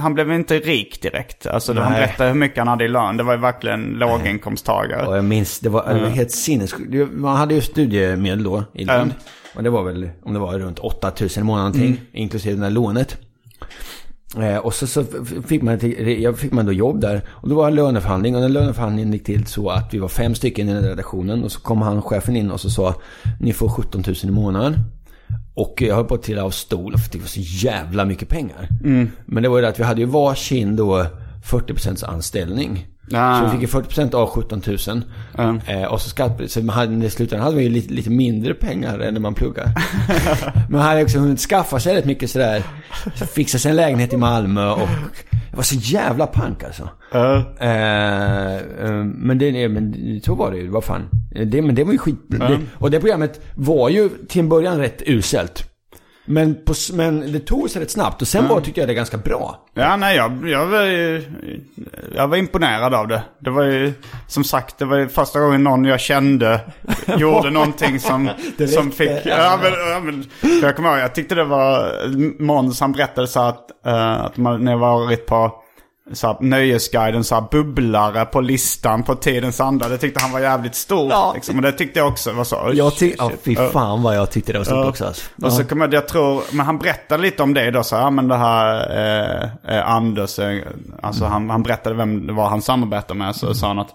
han blev inte rik direkt. Alltså han berättade hur mycket han hade i lön. Det var ju verkligen låginkomsttagare. Och jag minns, det var, det var helt sinnessjukt. Man hade ju studiemedel då i Lund. Mm. Och det var väl, om det var runt 8000 i månaden någonting. Inklusive det där lånet. Eh, och så, så fick man, fick man då jobb där. Och då var det löneförhandling. Och den löneförhandlingen gick till så att vi var fem stycken i den redaktionen. Och så kom han, chefen in och så sa ni får 17 000 i månaden. Och jag höll på att trilla av stol för det var så jävla mycket pengar. Men det var ju det att vi hade ju varsin då 40% anställning. Ah. Så vi fick ju 40% av 17 000. Mm. Eh, och så skatt, så man hade, i slutändan hade vi ju lite, lite mindre pengar än när man pluggar. Men man hade också hunnit skaffa sig rätt mycket sådär. Så fixa sig en lägenhet i Malmö och det var så jävla pank alltså. Eh, Eh, eh, men, det, men så var det ju, vad fan. Det, men det var ju skit. Det, och det programmet var ju till en början rätt uselt. Men, på, men det tog sig rätt snabbt och sen var, tyckte jag det ganska bra. Ja, nej, jag, jag, var jag var imponerad av det. Det var ju, som sagt, det var ju första gången någon jag kände gjorde någonting som, som fick... Ja, men, ja, men, jag kommer ihåg, jag tyckte det var... Måns han berättade så att, eh, att man, när jag varit på så här, Nöjesguiden, så här, bubblare på listan på tidens anda. Det tyckte han var jävligt stort. Ja. Liksom. Och det tyckte jag också var så. Jag tyck, ja, shit. fy fan vad jag tyckte det var stort Ja. också alltså. Och så kommer jag, jag tror, men han berättade lite om det då så ja men det här eh, eh, Anders, eh, alltså han, han berättade vem det var han samarbetade med. Så sa han att,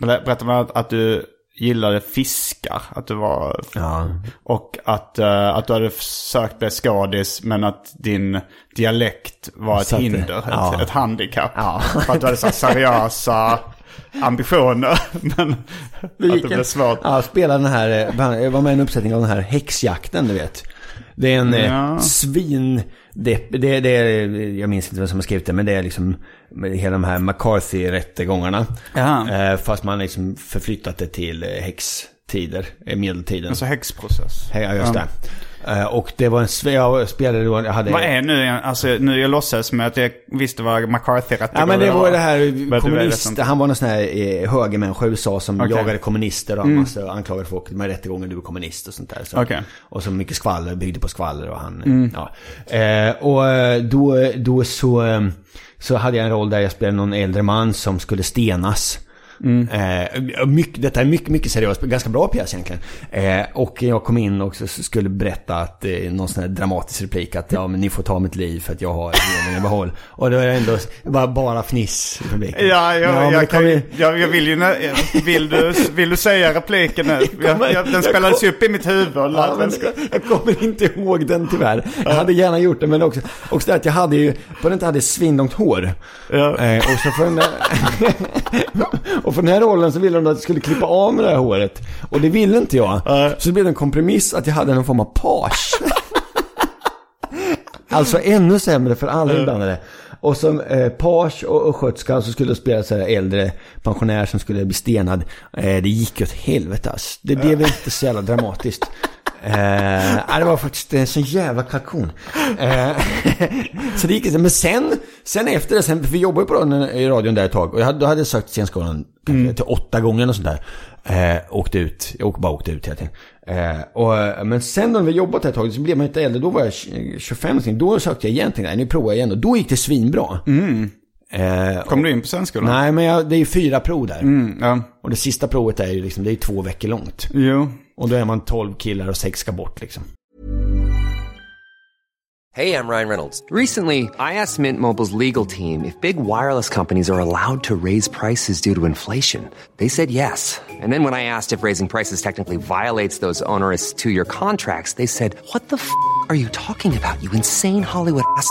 ber- berättade att, att du gillade fiskar, att du var, Ja. och att, eh, att du hade försökt bli skådis men att din dialekt var ett Satte- hinder, ja. ett, ett handikapp. Ja. För att du hade så seriösa ambitioner. Men att det blev svårt. Ja, spela den här, eh, jag var med i en uppsättning av den här häxjakten du vet. Det är en Ja. ja. svin... Det, det, det är, jag minns inte vem som har skrivit det, men det är liksom hela de här McCarthy-rättegångarna. Eh, fast man liksom förflyttat det till eh, häxtider, eh, medeltiden. Alltså häxprocess. Ja, just det. Eh, och det var en... Jag spelade då... Jag hade... Vad är nu? Alltså nu jag låtsas med att jag visste vad McCarthy-rättegången Ja men det var det här kommunist, han var någon sån här eh, högermänniska i USA som Okej. jagade kommunister och mm. massa anklagade folk med rättegångar, du är kommunist och sånt där. Så. Okej. Och så mycket skvaller, byggde på skvaller och han, ja. Eh, och då, då så, så hade jag en roll där jag spelade någon äldre man som skulle stenas. Eh, mycket, detta är mycket, mycket seriöst, ganska bra pjäs egentligen. Eh, och jag kom in och skulle berätta att, eh, någon sån här dramatisk replik att ja men ni får ta mitt liv för att jag har meningen i behåll. Och då är det ändå bara, bara fniss i publiken. Ja, jag, men jag, kan, vi- jag, jag vill ju... Vill du, vill du säga repliken nu? Jag, jag, den spelades ju upp i mitt huvud. Ja, men jag kommer inte ihåg den tyvärr. Jag hade gärna gjort det men också, också det att jag hade ju, på den tiden hade jag svinlångt hår. Ja. Eh, och så den där, Och för den här rollen så ville de att jag skulle klippa av med det här håret. Och det ville inte jag. Så det blev en kompromiss att jag hade någon form av page. alltså ännu sämre för alla inblandade. Och som eh, page och östgötska så skulle jag spela så här äldre pensionär som skulle bli stenad. Eh, det gick ju åt helvete alltså. Det blev inte så jävla dramatiskt. Eh, det var faktiskt en sån jävla kalkon. Eh, så det gick inte. Men sen, sen efter det, sen, för vi jobbade på radion, i radion där ett tag. Och jag hade, då hade jag sökt scenskolan kanske till åtta gånger och sånt där. Eh, åkte ut, jag åkte, bara åkte ut hela tiden. Eh, och, men sen när vi jobbat ett tag så blev man inte äldre. Då var jag 25 någonting. Då sökte jag igen. Tänkte, nu provar jag igen. Och då gick det svinbra. Eh, Kom du in på scenskolan? Nej, men jag, det är ju fyra prov där. Mm, ja. Och det sista provet är ju liksom, det är två veckor långt. Jo. Och då är man 12 killar och sex ska bort liksom. Hej, jag Ryan Reynolds. Recently, I asked Mint Mobile's legal team if big wireless companies are allowed to raise prices due to inflation. They said yes. And then when I asked if raising prices technically violates those onerous two year contracts, they said, What the f are you talking about, you insane Hollywood ass?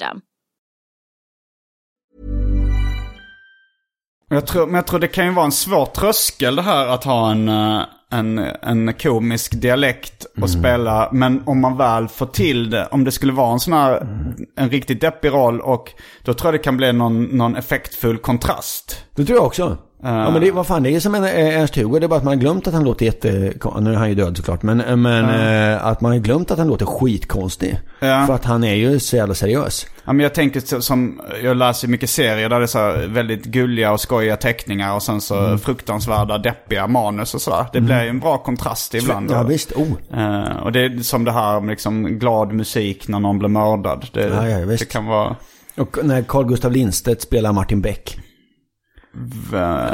Jag tror, men jag tror det kan ju vara en svår tröskel det här att ha en, eh, en, en komisk dialekt och spela. Men om man väl får till det, om det skulle vara en sån här, en riktigt deppig roll och då tror jag det kan bli någon, någon effektfull kontrast. Det tror jag också. Ja men det, vad fan, det är som en eh, Ernst-Hugo, det är bara att man har glömt att han låter jätte... Nu är han ju död såklart, men, eh, men eh, att man har glömt att han låter skitkonstig. Ja. För att han är ju så jävla seriös. Ja, men jag tänker som, jag läser mycket serier där det är så väldigt gulliga och skojiga teckningar och sen så fruktansvärda deppiga manus och sådär. Det blir ju en bra kontrast ibland. Ja visst, oh. Och det är som det här med liksom glad musik när någon blir mördad. Det, Ja, ja, det kan vara... Och när Carl Gustav Lindstedt spelar Martin Beck.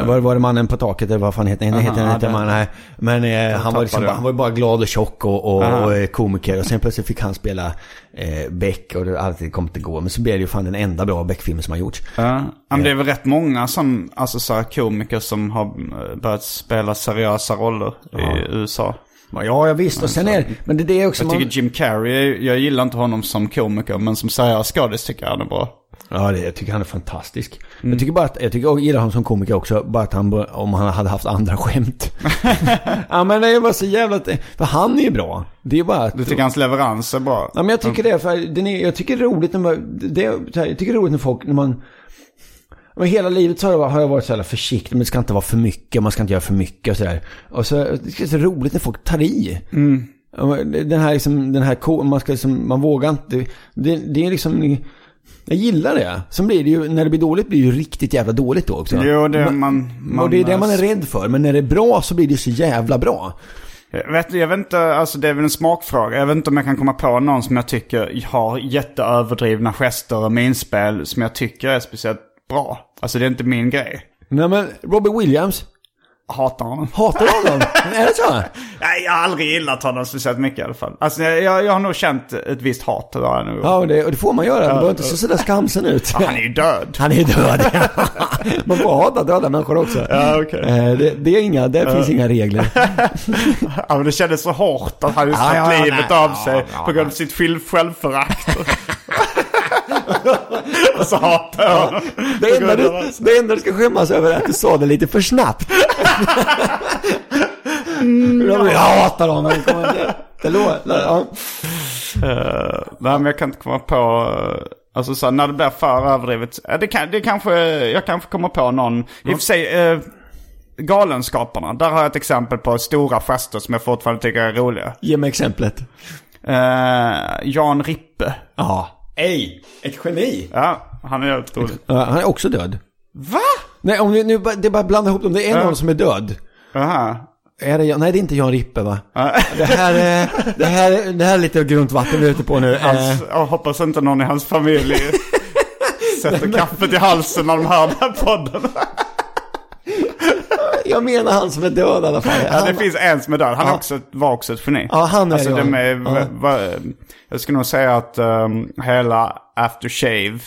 Var, var det mannen på taket eller vad fan heter han? heter han det- man, nej. Men eh, han, var liksom, han var ju bara glad och tjock och, och, Aha. och eh, komiker. Och sen plötsligt fick han spela eh, Beck och det alltid kom inte gå. Men så blev det ju fan den enda bra Beck-filmen som har gjorts. Ja, Ja, men det är väl rätt många som, alltså så här komiker som har eh, börjat spela seriösa roller i USA. Ja, ja visst. Och sen är men det är det också Jag man... tycker Jim Carrey, jag gillar inte honom som komiker, men som seriös skådis tycker jag han är bra. Ja, det, jag tycker han är fantastisk. Jag tycker bara att, jag tycker jag gillar honom som komiker också, bara att han, om han hade haft andra skämt. ja men det är bara så jävla, för han är ju bra. Det är bara att... Du tycker hans leverans är bra? Ja men jag tycker det, för den är, jag tycker det är roligt när man, det, jag tycker det är roligt när folk, när man men hela livet så har jag, varit så jävla försiktig, men det ska inte vara för mycket, man ska inte göra för mycket och sådär. Och så, det är så roligt när folk tar i. Men Den här liksom, den här, man ska liksom, man vågar inte, det, det är liksom, jag gillar det. Sen blir det ju, när det blir dåligt blir det ju riktigt jävla dåligt då också. Jo, det man... man och det är det man är rädd för, men när det är bra så blir det så jävla bra. Jag vet, jag vet inte, alltså det är väl en smakfråga. Jag vet inte om jag kan komma på någon som jag tycker har jätteöverdrivna gester och minspel som jag tycker är speciellt bra. Alltså det är inte min grej. Nej men, Robin Williams, Hatar honom. hatar du honom? är det så? Nej, jag har aldrig gillat honom speciellt mycket i alla fall. Alltså jag, jag, har nog känt ett visst hat. Det har jag nog. Ja, och det, och det får man göra. Man behöver inte se sådär skamsen ut. Ja, han är ju död. Han är död. man får hata döda människor också. Ja, okej. Eh, det, det, är inga, där finns inga regler. Ja, men det kändes så hårt att han just Ja, ja, livet nej, av sig ja, på grund av sitt själv- självförakt. och så hatar jag. Det enda, du, det enda du ska skämmas över är att du sa det lite för snabbt. mm, jag hatar honom. Det låter... Ja. Uh, nej, men jag kan inte komma på... eh, Alltså så här, när det blir för överdrivet. eh, Det, kan, det kanske, jag kanske kommer på någon. I och för sig, uh, Galenskaparna. Där har jag ett exempel på stora gester som jag fortfarande tycker är roliga. Ge mig exemplet. Eh, Jan Rippe. Ja. Ej, ett geni. Ja, han är. Ja, han är också död. Va? Nej, om vi nu bara- det är bara blanda ihop dem. Det är någon som är död. Aha. Är det, nej, det är inte Jan Rippe va? Det här är, det här, är- det här är lite grunt vatten vi är ute på nu. Eh, Hans, jag hoppas inte någon i hans familj sätter kaffet i halsen när de hör den här podden. jag menar han som är död i alla fall. Ja, det Han- finns en som är död. Han är Ja. också, var också ett geni. Ja, han är alltså, det, med, Ja. Jag skulle nog säga att um, hela aftershave...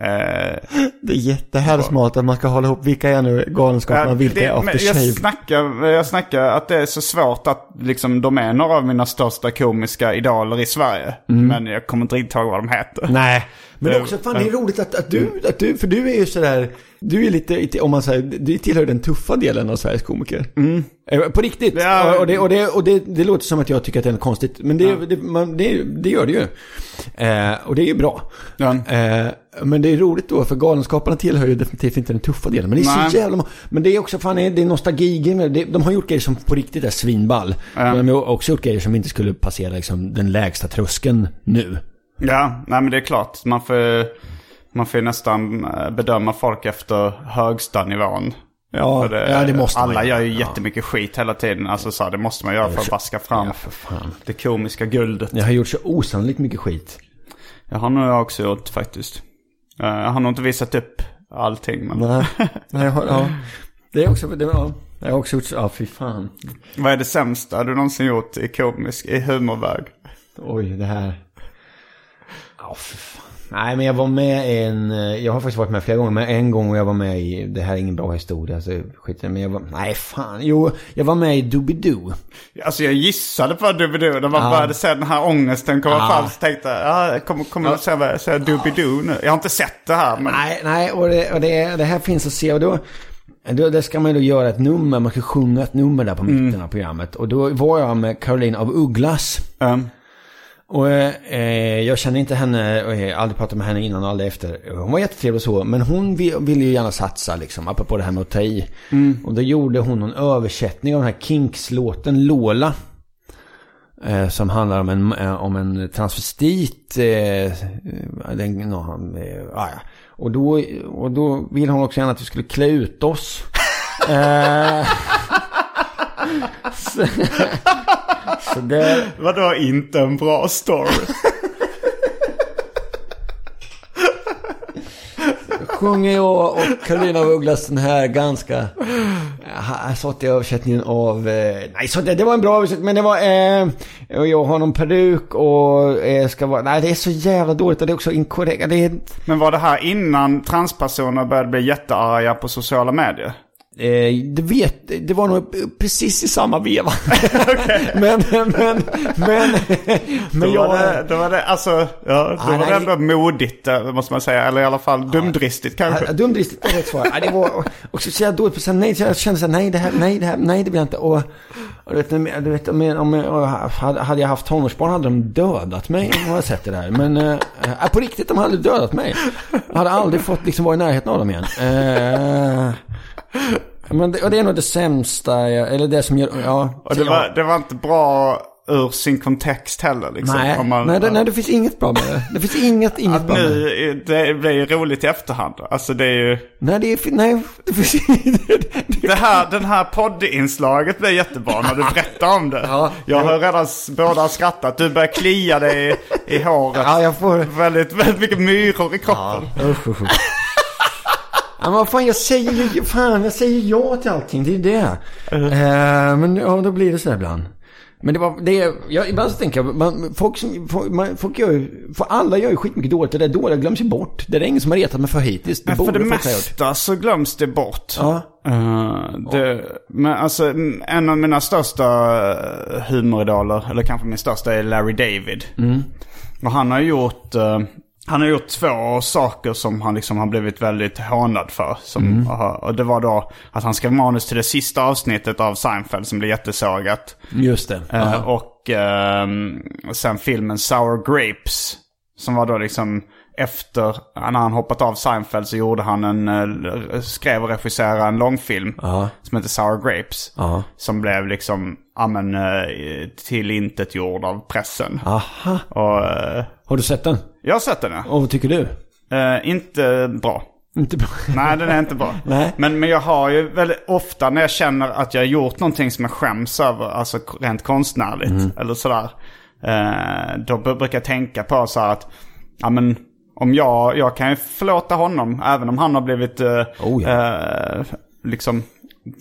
Eh, Det är jättehärsmart att man ska hålla ihop vilka är nu galenskaperna, Ja, vilka det- är men after jag, snackar, jag snackar att det är så svårt att liksom, de är några av mina största komiska idoler i Sverige. Men jag kommer inte riktigt ihåg vad de heter. Mm. Nej. Men Det- också, fan det är roligt att, att, du, att du, för du är ju sådär, du är lite, om man säger, du tillhör den tuffa delen av Sveriges komiker. Eh, På riktigt. Ja. och det, och, det, och det, det låter som att jag tycker att det är konstigt. Men det, det, man, det, det gör det ju. Eh, och det är ju bra. Ja. Eh, men det är roligt då, för Galenskaparna tillhör ju definitivt inte den tuffa delen. Men det är Nej. så jävla Men det är också, fan, det är nostalgi med det. De har gjort grejer som på riktigt är svinball. Men de har också gjort grejer som inte skulle passera liksom, den lägsta tröskeln nu. Ja, nej men det är klart. Man får, man får nästan eh, bedöma folk efter högsta nivån. Ja, För ja, det måste man Alla göra. gör ju Ja. jättemycket skit hela tiden. Alltså så här, det måste man göra för att vaska fram Ja, för det komiska guldet. Jag har gjort så osannolikt mycket skit. Det har nog jag också gjort faktiskt. Eh, Jag har nog inte visat upp allting. Men... Nej, nej jag har, ja. Det är också, det, ja. Jag har också gjort så, ja fy fan. Vad är det sämsta du någonsin gjort i komisk, i humorväg? Oj, det här. Ja, fan. Nej, men jag var med i en, eh, jag har faktiskt varit med flera gånger, men en gång jag var med i, det här är ingen bra historia, så skit men jag var, nej fan, jo, jag var med i Doobidoo. Alltså jag gissade på Doobidoo. När man Ja. började se den här ångesten komma Ja. fram så tänkte jag, ja, kommer, kommer att säga, säga Doobidoo nu. Jag har inte sett det här men... Nej, nej, och det, och det, det här finns att se, och då, då, där ska man då göra ett nummer, man ska sjunga ett nummer där på mitten av programmet. Och då var jag med Caroline av Ugglas. Um, Och eh, jag kände inte henne, och jag har aldrig pratat med henne innan och aldrig efter. Hon var jättetrevlig och så, men hon vi- ville ju gärna satsa liksom, apropå det här med att ta i. Och då gjorde hon en översättning av den här Kinks-låten Lola. Eh, som handlar om en, eh, om en transvestit. Eh, den, no, han, eh, ah, ja. och, då, och då ville hon också gärna att vi skulle klä ut oss. så, det... vadå inte en bra story? sjunger jag och Karolina af Ugglas den här ganska... Jag sa till översättningen av... Eh, nej, så det, det var en bra översättning, men det var... Eh, jag har någon peruk och eh, ska vara... Nej, det är så jävla dåligt och det är också inkorrekt. Är, Men var det här innan transpersoner började bli jättearga på sociala medier? Eh, det, vet, det var nog precis i samma veva. men, men, men, men, men Då jag... var det, då var det, alltså, ja, då Ah, var det ändå modigt eh, måste man säga. Eller i alla fall dumdristigt kanske. Ja, dumdristigt är rätt svar. Ja, det var också så jag dåligt på nej. Jag kände så här, nej, det här, nej, det här, nej, det jag inte. Och, och du vet, du vet om, om, om, hade hade jag haft tonårsbarn hade de dödat mig om jag hade sett det där. Men äh, på riktigt, de hade dödat mig. Jag hade aldrig fått liksom vara i närheten av dem igen. Eh, men det, och det är nog det sämsta, jag, eller det som gör, ja. Och det var, det var inte bra ur sin kontext heller liksom. nej, man- nej, det, nej, det finns inget bra med det. Det finns inget, inget bra med det. det blir ju roligt i efterhand. Alltså det är ju... Nej, det är, nej, det finns Det här, den här poddinslaget blir jättebra när du berättar om det. Ja. jag har redan båda skrattat. Du börjar klia dig i, i håret. Ja, jag får... Väldigt, väldigt mycket myror i kroppen. Usch, usch, usch. Ja, men vad fan, jag säger ju, fan, jag säger ja till allting, det är det. Eh, men ja, då blir det så ibland. Men det var, det jag, ibland så tänker jag, man, folk, som, folk, man, folk gör ju, för alla gör ju skitmycket dåligt, det där dåliga glöms ju bort. Det är ingen som har retat mig för hittills. Det för borde det folk ha gjort. mesta så glöms det bort. Ja. Eh, det, men alltså en av mina största eh, humoridoler, eller kanske min största, är Larry David. Mm. Och han har gjort, eh, han har gjort två saker som han liksom har blivit väldigt hånad för. Som, Mm. och det var då att han skrev manus till det sista avsnittet av Seinfeld som blev jättesågat. Just det. Eh, och ehm, sen filmen Sour Grapes. Som var då liksom efter, när han hoppat av Seinfeld så gjorde han en, eh, skrev och regisserade en långfilm. Ja. Som heter Sour Grapes. Ja. Som blev liksom, ja men, eh, tillintetgjord av pressen. Aha. Och eh, Har du sett den? Jag har sett den ja. Och vad tycker du? Eh, inte bra. Inte bra. Nej, den är inte bra. Nej. Men, men jag har ju väldigt ofta när jag känner att jag har gjort någonting som jag skäms över, alltså rent konstnärligt Mm. eller sådär. Eh, då brukar jag tänka på så här att, ja men om jag, jag kan ju förlåta honom även om han har blivit eh, Oh, ja. eh, liksom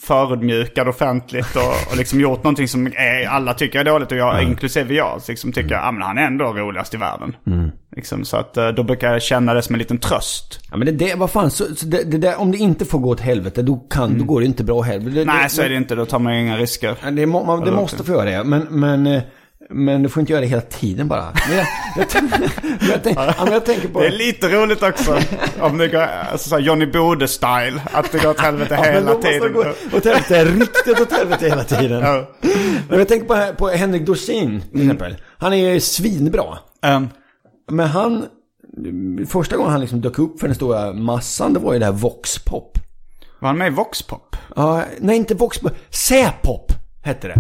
förödmjukad offentligt och, och liksom gjort någonting som är, alla tycker är dåligt och jag, inklusive jag, liksom tycker ja men han är ändå roligast i världen. Mm. Liksom, så att eh, då brukar jag känna det som en liten tröst. Ja men det, det vad fan, så, så det, det där, om det inte får gå åt helvete, då kan, då går det inte bra heller. Det, Nej, så är det inte. Då tar man ju inga risker. Det, må, man, måste få göra det. Men, men, eh, men du får inte göra det hela tiden bara. Men jag, jag, jag, tänk- jag tänker på... Det är lite roligt också. om det går, alltså så Johnny Bode-style. Att det går åt helvete Ja, hela tiden. gå åt helvete, riktigt åt helvete hela tiden. Ja. Men jag tänker på, på Henrik Dorsin till exempel. Han är ju svinbra. Um, Men han, första gången han liksom dök upp för den stora massan, det var ju det här Voxpop. var han med i Voxpop? Ja, nej inte Voxpop, Säpop hette det.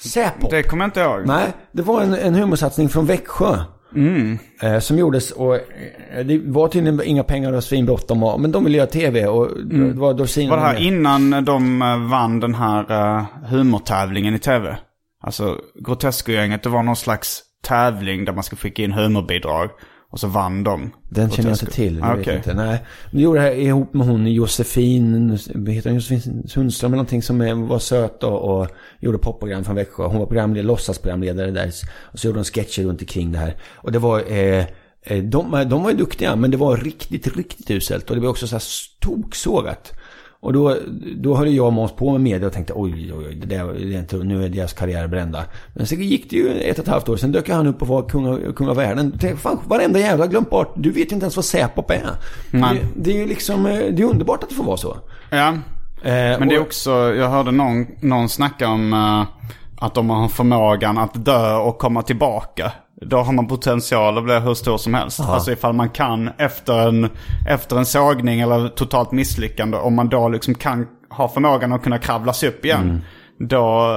Säpop. Det kommer jag inte ihåg. Nej, det var en, en humorsatsning från Växjö. Eh, som gjordes och eh, det var tydligen inga pengar och svinbråttom och- men de ville göra tv och det var Dorsin Var det här med. innan de eh, vann den här uh, humortävlingen i tv? Alltså Grotesco-gänget, det var någon slags tävling där man ska skicka in humorbidrag. Och så vann de. Den känner jag inte till. Ah, okej. inte. Nej. De gjorde det här ihop med hon Josefin, heter hon Josefin Sundström eller någonting som var söt och, och gjorde popprogram från Växjö. Hon var programledare, låtsasprogramledare där. Och så gjorde hon sketcher runt omkring det här. Och det var, eh, eh, de, de var ju duktiga men det var riktigt, riktigt uselt. Och det var också så här toksågat. Och då, då höll jag och Måns på med media och tänkte oj, oj, oj, det där, det är inte, nu är deras karriär brända. Men så gick det ju ett och ett halvt år, sen dök han upp och var kung av, kung av världen. Tänkte, fan, varenda jävla glömt bort, du vet ju inte ens vad Säpop är. Det, det är ju liksom, eh, det är underbart att det får vara så. Ja. Eh, Men det är också, jag hörde någon, någon snacka om eh, att man har förmågan att dö och komma tillbaka. Då har man potential att bli hur stor som helst. Alltså ifall man kan efter en, efter en sågning eller totalt misslyckande. Om man då liksom kan ha förmågan att kunna kravla sig upp igen. Mm. Då,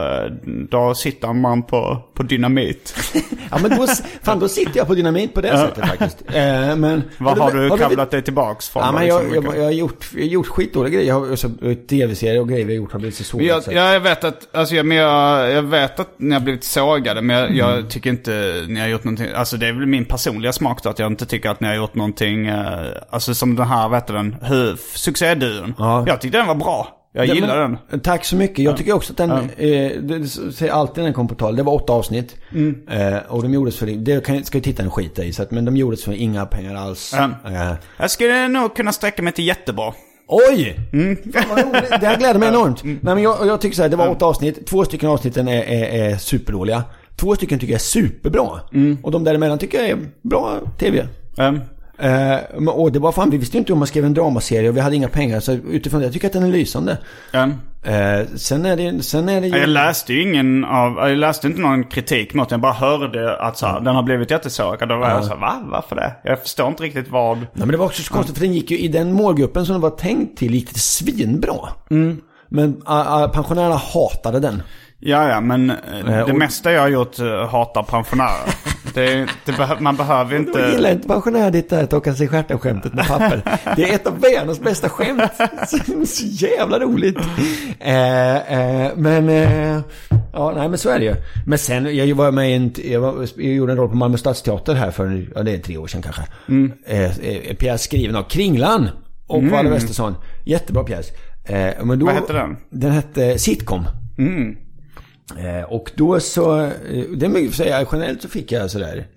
då sitter man på, på dynamit. Ja men då, fan, då sitter jag på dynamit på det sättet faktiskt. Eh, men, Vad har du blivit- kravlat dig tillbaks från? Ja, men jag, liksom, jag, jag, har gjort, jag har gjort skitdåliga grejer. Jag har tv-serier och grejer vi har gjort har blivit så sågat. Jag, ja, jag vet att, alltså jag, men jag, jag vet att ni har blivit sågade, men jag, jag tycker inte ni har gjort någonting, alltså det är väl min personliga smak då, att jag inte tycker att ni har gjort någonting, eh, alltså som den här, vet du den, succéduon. Ja. Jag tyckte den var bra. Jag Ja, gillar men, den. Tack så mycket. Jag tycker också att den, eh, det, säger alltid när den kom på tal. Det var åtta avsnitt. Mm. Eh, och de gjordes för, det kan, ska ju titta en skit i. Så att, men de gjordes för inga pengar alls. Ja. Eh, Jag skulle nog kunna sträcka mig till jättebra. Oj! Roligt. Det här gläder mig enormt. Nej, men jag, jag tycker så här, det var åtta avsnitt. Två stycken avsnitten är, är, är superdåliga. Två stycken tycker jag är superbra. Och de däremellan tycker jag är bra tv. Ehm, Eh, och det var fan, vi visste ju inte om man skrev en dramaserie och vi hade inga pengar. Så utifrån det, jag tycker att den är lysande. ehm. Eh, sen är det, sen är det ju... Jag läste ju ingen av, jag läste inte någon kritik mot den. Jag bara hörde att så här, den har blivit jättesågad. Då var jag så här, va? Varför det? Jag förstår inte riktigt vad... Nej men det var också så konstigt för den gick ju i den målgruppen som den var tänkt till gick det svinbra. Men uh, pensionärerna hatade den. Ja, ja, men eh, det och- mesta jag har gjort eh, hatar pensionärer. det, det behö- man behöver Jag gillar inte... inte pensionärer ditt där torka sig i stjärten skämtet med papper. Det är ett av världens bästa skämt. Så, så jävla roligt. Eh, eh, men, eh, ja nej men så är det ju. Men sen, jag var med i en, jag, var, jag gjorde en roll på Malmö Stadsteater här för, ja det är tre år sedan kanske. Eh, eh, pjäs skriven av Kringlan och Valle Westesson. Jättebra pjäs. Eh, men då, Vad hette den? Den hette Sitcom. Eh, och då så, eh, det är mycket att säga, generellt så fick jag sådär,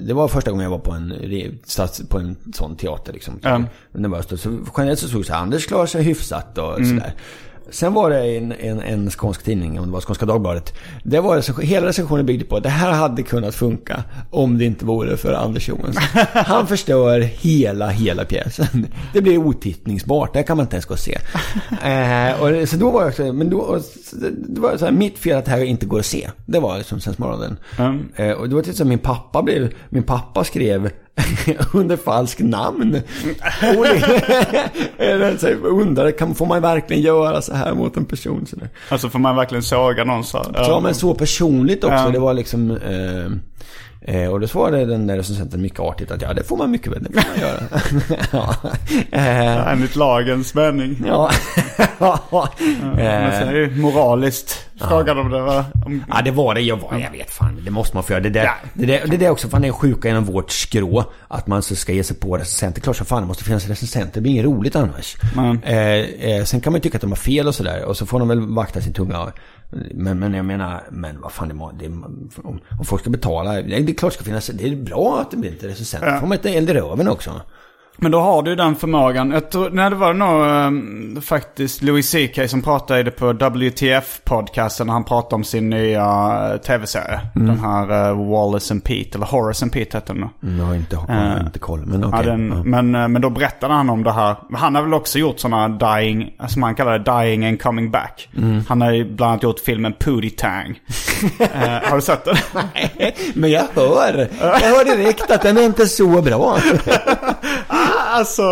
det var första gången jag var på en, stats, på en sån teater liksom. Var så, generellt så såg så Anders klarar sig hyfsat och sådär. Sen var det en, en, en skånsk tidning, om det var Skånska Dagbladet. Det var recension, hela recensionen byggde på att det här hade kunnat funka om det inte vore för Anders Johansson. Han förstör hela, hela pjäsen. Det blir otittningsbart, det kan man inte ens gå och se. Eh, och, så då var jag så, men då, och, det var så här, mitt fel att det här inte går att se. Det var liksom Sensmorgonen. Mm. Eh, och det var till så min pappa blev, min pappa skrev under falskt namn. Och undrade, kan, får man verkligen göra så här mot en person? Så där. Alltså får man verkligen såga någon så? Ja, men så personligt också. Ja. Det var liksom... Eh, eh, och då svarade den där recensenten mycket artigt att ja, det får man mycket väl, det får man göra. ja. Eh, Enligt lagens mening. ja. Men sen är Eh, ju moraliskt. Frågade om det var... Om, Ja det var det, jag, var, jag vet fan, det måste man få göra. Det där, Ja. det där, det där är också fan det är sjuka inom vårt skrå. Att man så ska ge sig på recensenter. Klart som fan det måste finnas recensenter, det blir inget roligt annars. Mm. Eh, eh, sen kan man ju tycka att de har fel och sådär. Och så får de väl vakta sin tunga. Men, men jag menar, men vad fan det, må- det om, om folk ska betala. Det är, det är klart det ska finnas, det är bra att det blir lite recensenter. Ja. får man inte eld i röven också. Men då har du den förmågan. Jag tror, nej, det var nog ehm, faktiskt Louis CK som pratade på WTF-podcasten när han pratade om sin nya eh, tv-serie. Mm. Den här uh, Wallace and Pete, eller Horace and Pete hette den. Mm, Jag har inte, har Eh, inte koll, men okej. Ja, den, ja. men, eh, men då berättade han om det här. Han har väl också gjort sådana dying, som han kallar det, dying and coming back. Mm. Han har bland annat gjort filmen Pootie Tang. Har du sett den? Men jag hör, jag hör direkt att den är inte så bra. alltså,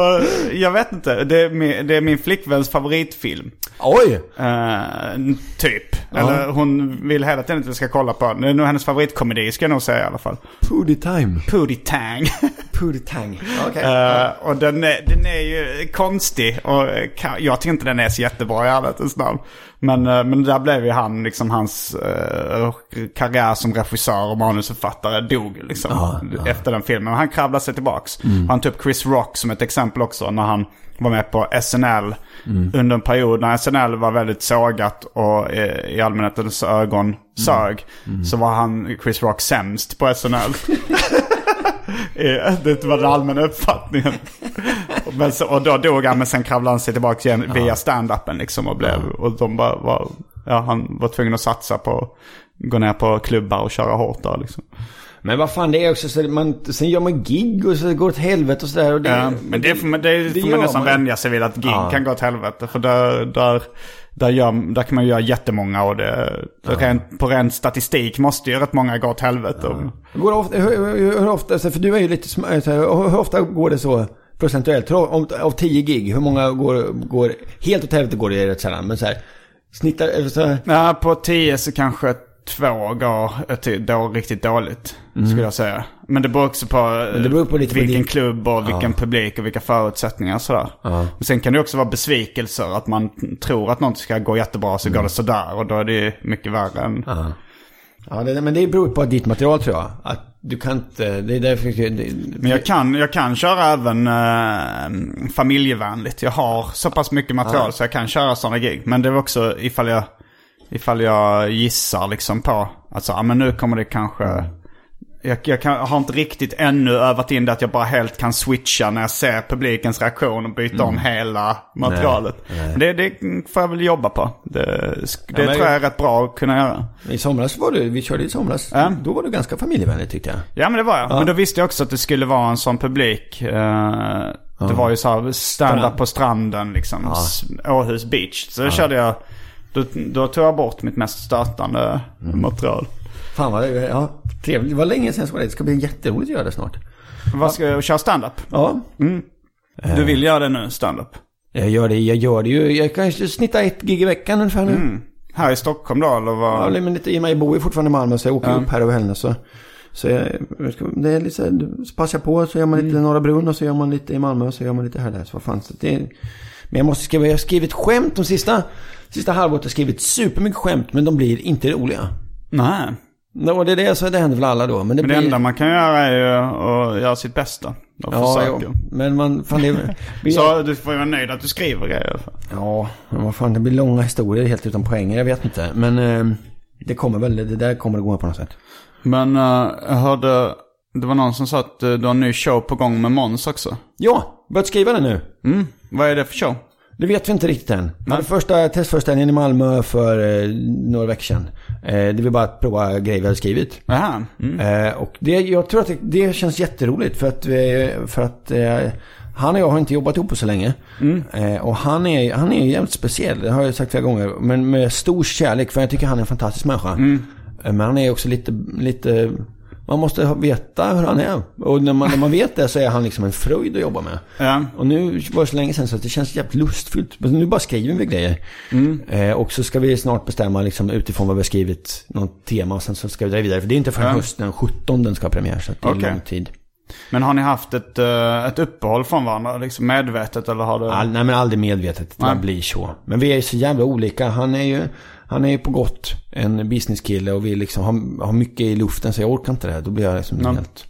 jag vet inte. Det är min, det är min flickväns favoritfilm. Oj! Eh, typ. Eller hon vill hela tiden att vi ska kolla på den. Det är nog hennes favoritkomedi ska jag nog säga i alla fall. Pooty time. Pootie Tang. Pooty tang. Okej. Eh, och den är, den är ju konstig. Och eh, jag tycker inte den är så jättebra i ärlighetens namn. Men, eh, men där blev ju han, liksom hans uh, karriär som regissör och manusförfattare dog liksom. Ja, ja. Efter den filmen. Han kravlade sig tillbaks. Mm. Han tog upp Chris Rock som ett exempel också. När han var med på SNL. Mm. Under en period när SNL var väldigt sågat och eh, i allmänhetens ögon Mm. sög. Så var han, Chris Rock, sämst på SNL. Eh, Det var den allmänna uppfattningen. Men så, och då dog han, men sen kravlade han sig tillbaka igen via stand-upen liksom. Och, blev, och de bara var, ja, han var tvungen att satsa på gå ner på klubbar och köra hårt där liksom. Men vad fan, det är också så man, sen gör man gig och så går det åt helvete och sådär. Och det, Ja, men det får man, det det får man nästan man. vänja sig vid att gig Ja. kan gå åt helvete. För där, där, där, gör, där kan man göra jättemånga och det, det rent, på ren statistik måste ju rätt många gå åt helvete. Går det ofta, hur, hur, hur ofta, för du är ju lite sm- så här, hur, hur ofta går det så procentuellt? Om, av tio gig, hur många går, går helt åt helvete går det rätt sällan. Men så här, snittar, eller så här, Ja, på 10 så kanske två går då riktigt dåligt. Skulle jag säga. Men det beror också på, Mm. beror på vilken din- klubb och vilken publik och vilka förutsättningar och sådär. Ja. Men sen kan det också vara besvikelser. Att man tror att något ska gå jättebra så går det sådär. Och då är det mycket värre än... Mm. ja. Ja, det, men det beror på ditt material tror jag. Att du kan inte, det är därför... Det, Men jag kan, jag kan köra även eh, familjevänligt. Jag har så pass mycket material så jag kan köra sådana gig. Men det är också ifall jag, ifall jag gissar liksom på att så, ja, men nu kommer det kanske jag, jag kan, har inte riktigt ännu övat in det att jag bara helt kan switcha när jag ser publikens reaktion och byta om hela materialet. Mm. Nej, Det, det får jag väl jobba på. Det, det men- tror jag är rätt bra att kunna göra. I somras var du, vi körde i somras. Ja. Då var du ganska familjevänlig tyckte jag. Ja men det var jag. Men då visste jag också att det skulle vara en sån publik. Eh, Det var ju så här stand-up på stranden liksom. Åhus beach. Så då körde jag, då, då tog jag bort mitt mest stötande Mm. material. Fan vad, ja, trevligt. Det var länge sedan som var det. Det ska bli jätteroligt att göra det snart. Vad ska jag köra stand-up? Ja. Du vill göra det nu, stand-up? Jag gör det, jag gör det ju. Jag kanske snittar ett gig i veckan ungefär nu. Mm. Här i Stockholm då eller vad? Ja, men lite, i och med jag bor ju fortfarande i Malmö så jag åker upp här över helgen så. Så jag, jag det är lite så här, så passar jag på så gör man lite Norra Brunn och så gör man lite i Malmö och så gör man lite här där. Så vad fan. Så det, men jag måste skriva, jag har skrivit skämt de sista, sista halvåret. Jag har skrivit supermycket skämt men de blir inte roliga. Nej. Och det är det, så det händer väl alla då. Men det, Men det blir... enda man kan göra är ju att göra sitt bästa. Och Ja, försöka. jo. men man, fan det blir... Så du får ju vara nöjd att du skriver grejer. Ja, men vad fan det blir långa historier helt utan poänger. Jag vet inte. Men eh, det kommer väl, det där kommer att gå på något sätt. Men eh, jag hörde, det var någon som sa att eh, du har en ny show på gång med Måns också. Ja, börjat skriva det nu. Mm. Vad är det för show? Det vet vi inte riktigt än. Jag hade första testföreställningen i Malmö för eh, några veckor sedan. Eh, det var bara att prova grejer vi hade skrivit. Jaha. Mm. Eh, och det, jag tror att det, det känns jätteroligt för att, eh, för att eh, han och jag har inte jobbat ihop på så länge. Eh, och han är, han är jävligt speciell, det har jag sagt flera gånger. Men med stor kärlek, för jag tycker han är en fantastisk människa. Eh, men han är också lite, lite, man måste veta hur han är. Och när man, när man vet det så är han liksom en fröjd att jobba med. Ja. Och nu var det så länge sedan så att det känns jävligt lustfyllt. Men nu bara skriver vi grejer. Eh, och så ska vi snart bestämma liksom, utifrån vad vi har skrivit, något tema. Och sen så ska vi dra vidare. För det är inte förrän Ja. hösten 17 den ska ha premiär. Så det är Okej. lång tid. Men har ni haft ett, eh, ett uppehåll från varandra? Liksom medvetet eller har du? All, nej men aldrig medvetet. Det Nej. blir så. Men vi är ju så jävla olika. Han är ju, han är ju på gott en businesskille och vi liksom har, har mycket i luften. Så jag orkar inte det här. Då blir jag liksom Nej. helt,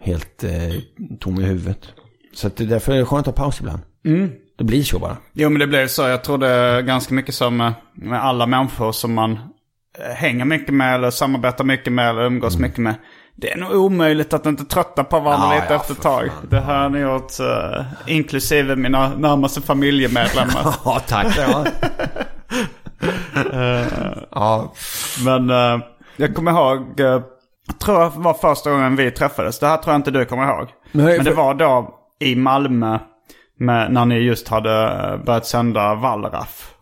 helt eh, tom i huvudet. Så att det, därför är det skönt att ha paus ibland. Mm. Det blir så bara. Jo men det blev så. Jag tror det är ganska mycket som med, med alla människor som man eh, hänger mycket med eller samarbetar mycket med eller umgås mycket med. Det är nog omöjligt att inte trötta på varandra Mm. Ja, lite ja, efter ett tag. Det har ni gjort, eh, inklusive mina närmaste familjemedlemmar. Ja, tack. Ja. ja. Men eh, jag kommer ihåg, uh, tror jag var första gången vi träffades. Det här tror jag inte du kommer ihåg. Nej, Men det för- var då i Malmö med, när ni just hade börjat sända Wallraff.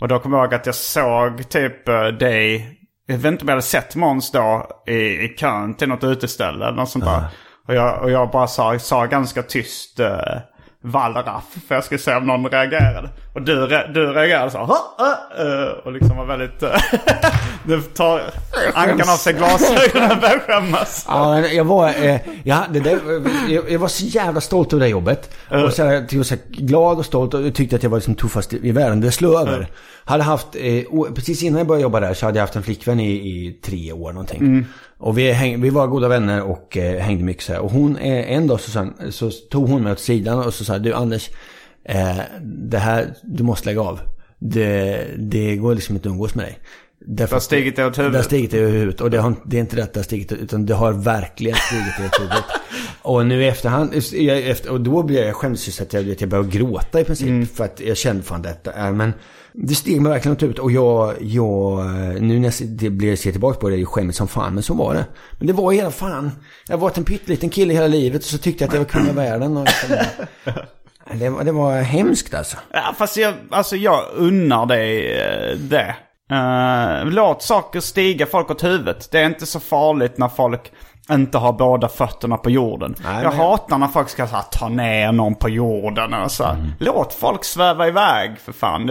Och då kommer jag ihåg att jag såg typ dig, jag vet inte om jag hade sett Måns då i, i kön till något uteställe eller något sånt där. Och jag, och jag bara sa, sa ganska tyst uh, Wallraff för jag skulle se om någon reagerade. Och du, du reagerade så eh, och liksom var väldigt... Uh, du tar ankan av sig glasögonen och börjar skämmas. Ja, jag var, eh, ja, det där, jag, jag var så jävla stolt över det jobbet. Och så här, till och så här, glad och stolt och tyckte att jag var liksom tuffast i världen. Det slog över. Hade haft, eh, precis innan jag började jobba där så hade jag haft en flickvän i, i tre år någonting. Och vi, häng, vi var goda vänner och eh, hängde mycket så här. Och hon, eh, en dag så, hon- så tog hon mig åt sidan och så sa du Anders, eh, det här, du måste lägga av. Det, det går liksom inte att umgås med dig. Därför Det har stigit dig åt huvudet. Det har stigit i huvudet. Och det, har, det är inte rätt att det har stigit utan det har verkligen stigit i huvudet. Och nu i efterhand, efter, och då blev jag skämdes ju att jag, att jag började gråta i princip. För att jag kände fan detta men det steg mig verkligen åt huvudet. Och jag, jag, nu när jag det blir, ser tillbaka på det, är det skämmigt som fan. Men så var det. Men det var hela fan. Jag har varit en pytteliten kille hela livet och så tyckte jag att jag var kung av världen. Och det, var, det var hemskt alltså. Ja, fast jag, alltså jag unnar dig eh, det. Uh, låt saker stiga folk åt huvudet. Det är inte så farligt när folk inte har båda fötterna på jorden. Nej, jag men- hatar när folk ska så här, ta ner någon på jorden och så. Mm. Låt folk sväva iväg för fan.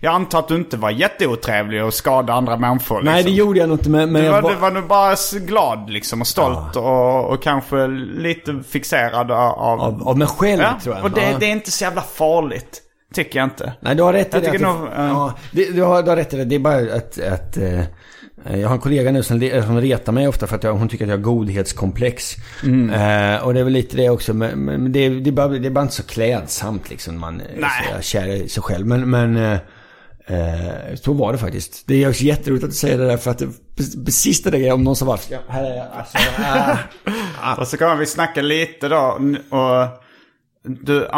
Jag antar att du inte var jätteotrevlig och skadade andra människor. Nej, det liksom. gjorde jag nog inte. Men, men Du var, du var nog bara glad liksom och stolt och, och kanske lite fixerad av... av, av mig själv ja, tror jag. och det, Ja. det är inte så jävla farligt. Tycker jag inte. Nej, du har rätt i Jag det. att nog, eh, ja, det, du, har, du har rätt i det. Det är bara att... att eh, jag har en kollega nu som, le- som retar mig ofta för att jag, hon tycker att jag har godhetskomplex. Mm. Eh, och det är väl lite det också. Men, men det, det, är bara, det är bara inte så klädsamt liksom. Man är så kär i sig själv. Men, men, eh, Eh, så var det faktiskt. Det är också jätteroligt att du säger det där för att det det sista det är om någon som var... Ja, här är jag. Alltså, ah. Och så kommer vi snacka lite då. Och du,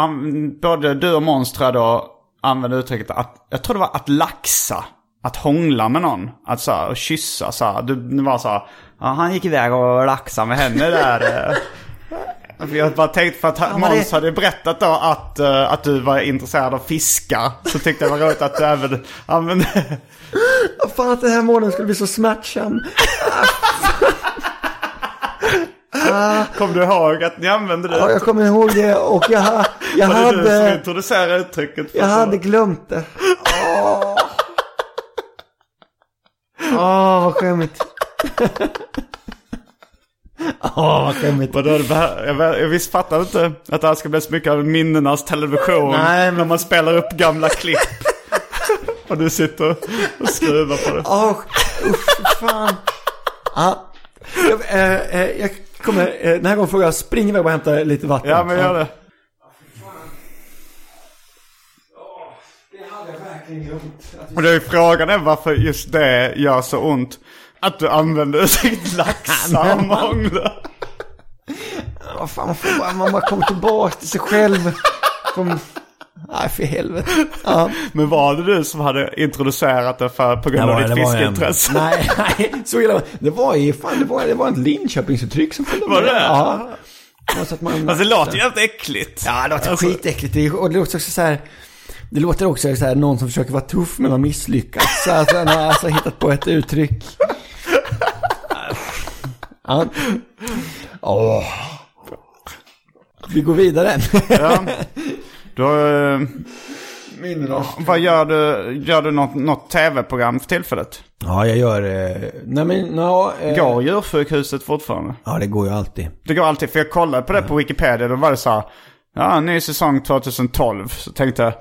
både du och Måns tror jag då använde uttrycket att, jag tror det var att laxa. Att hångla med någon. Att så här, och kyssa så här. Du, var så här, ja, han gick iväg och laxade med henne där. För Jag bara tänkte för att Måns det- hade berättat då att, eh, att du var intresserad av fiska. Så tyckte jag det var roligt att du även använde... Vad fan att den här morgonen skulle bli så smärtsam. Kom du ihåg att ni använde det? Ja, jag kommer ihåg det och jag, jag var det du som hade... introducerade uttrycket? Jag så? hade glömt det. Åh, Åh vad skämmigt. Åh, vad skämmigt. Vadå, jag, jag visst fattade inte att det här ska bli så mycket av minnenas television. Nej, men- När man spelar upp gamla klipp. och du sitter och skruvar på det. Åh, usch, fan. Ja. Jag, eh, eh, jag kommer, eh, den här gången får jag springa iväg och hämta lite vatten. Ja, men gör det. Det hade jag verkligen glömt. Och det är frågan är varför just det gör så ont. Att du använder uttrycket laxa och mångla. Vad fan, man får bara, man bara kommer tillbaka till sig själv. Kom. Nej, för helvete. Ja. Men var det du som hade introducerat det för, på grund av ditt fiskeintresse? Nej, nej, så illa. Det var ju fan, det var, det var ett Linköpingsuttryck som följde Var med. det? Ja. Man, Alltså det låter ju jävligt äckligt. Ja, det låter Alltså- skitäckligt. Det är- Och det låter också så här... Det låter också så här, någon som försöker vara tuff men har misslyckats. Så att han har alltså hittat på ett uttryck. Ja. Åh. Vi går vidare. Ja. Då, eh, Min då? vad gör du? Gör du något, något tv-program för tillfället? Ja, jag gör... Eh, nej men, no, eh, Går djursjukhuset fortfarande? Ja, det går ju alltid. Det går alltid, för jag kollade på det på Wikipedia, då var det så här, ja, ny säsong 2012. Så tänkte jag,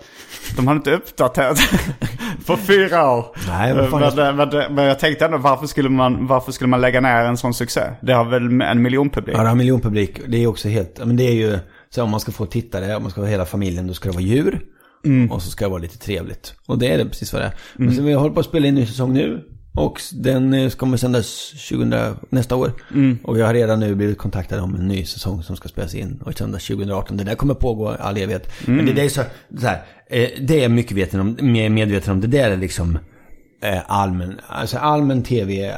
de har inte uppdaterat på fyra år. Nej, men, men, men, men jag tänkte ändå, varför skulle, man, varför skulle man lägga ner en sån succé? Det har väl en miljon publik? Ja, det har miljonpublik. Det är också helt... Men det är ju... Så om man ska få tittare, om man ska ha hela familjen, då ska det vara djur. Och så ska det vara lite trevligt. Och det är det precis vad det är. Men så vi håller på att spela in en ny säsong nu. Och den kommer sändas 2000, nästa år. Och jag har redan nu blivit kontaktad om en ny säsong som ska spelas in och sändas 2018. Det där kommer pågå all evighet. Men det, det är så, så här, eh, det är jag mycket medveten om, medveten om. Det där är liksom eh, allmän, alltså allmän tv eh,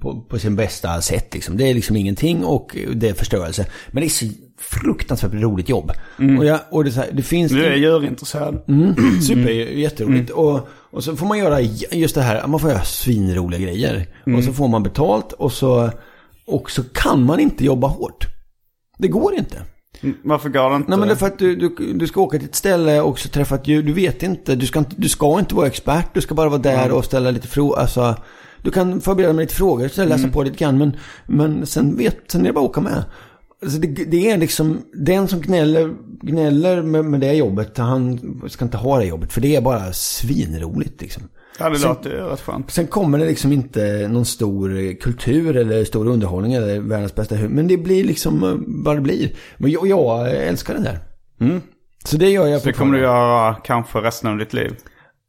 på, på sin bästa sätt liksom. Det är liksom ingenting och det är förstörelse. Men det är så fruktansvärt roligt jobb. Och, jag, och det, så här, det finns... Du är djurintresserad. Mm, super, jätteroligt. Och, och så får man göra just det här, man får göra svinroliga grejer. Och så får man betalt och så, och så kan man inte jobba hårt. Det går inte. Varför går det inte? Nej men det är för att du, du, du ska åka till ett ställe och så träffa ett djur. Du vet inte, du ska inte, du ska inte vara expert. Du ska bara vara där och ställa lite frågor. Alltså, du kan förbereda med lite frågor, så läsa på lite grann. Men, men sen, vet, sen är det bara att åka med. Alltså det, det är liksom, den som gnäller, gnäller med, med det jobbet, han ska inte ha det jobbet. För det är bara svinroligt liksom. Ja, det Sen- låter ju rätt skönt. Sen kommer det liksom inte någon stor kultur eller stor underhållning eller världens bästa hur. Men det blir liksom eh, vad det blir. Men jag, jag älskar den där. Så det gör jag Det kommer du göra kanske resten av ditt liv.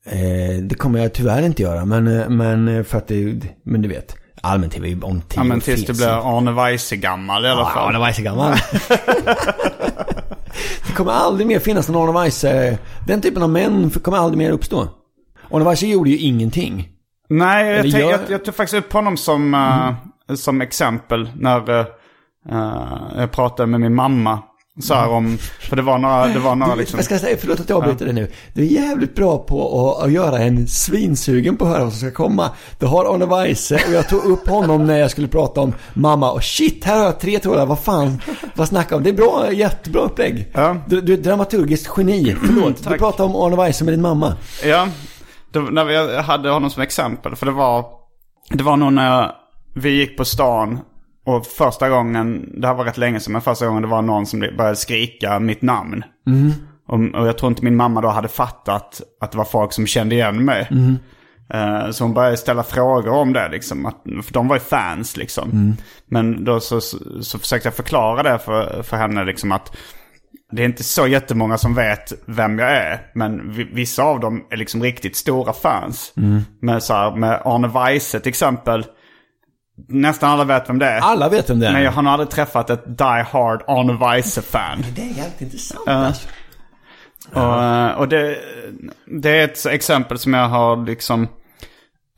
Eh, det kommer jag tyvärr inte göra. Men, eh, men eh, för att det, men du vet. Allmän tv om tio Ja, men tills du blir. Arne Weise-gammal i alla Ja, fall. Arne Weise gammal. det kommer aldrig mer finnas någon Arne Weise. Den typen av män kommer aldrig mer uppstå. Arne Weise gjorde ju ingenting. Nej, jag, Eller gör- jag, jag tog faktiskt upp honom som, eh, som exempel när eh, jag pratade med min mamma. Så här om, för det var några, det var några liksom... Jag ska säga, förlåt att jag avbryter det nu. Du är jävligt bra på att, att göra en svinsugen på att höra vad som ska komma. Du har Arne Weise och jag tog upp honom när jag skulle prata om mamma. Och shit, här har jag tre trådar. Vad fan, vad snackar om? Det är bra, jättebra upplägg. Ja. Du, du är ett dramaturgiskt geni. Förlåt, du pratar om Arne Weise med din mamma. Ja, det, när vi hade honom som exempel. För det var, det var nog när vi gick på stan. Och första gången, det här var rätt länge sedan, men första gången det var någon som började skrika mitt namn. Och, och jag tror inte min mamma då hade fattat att det var folk som kände igen mig. Eh, Så hon började ställa frågor om det liksom. Att, för de var ju fans liksom. Men då så, så, så försökte jag förklara det för, för henne liksom att det är inte så jättemånga som vet vem jag är. Men vi- vissa av dem är liksom riktigt stora fans. Med, så här, med Arne Weise till exempel. Nästan alla vet vem det är. Alla vet vem det är. Men jag har nog aldrig träffat ett Die Hard Arne Weise-fan. Det är jävligt intressant alltså. Och, eh, och det, det är ett exempel som jag har liksom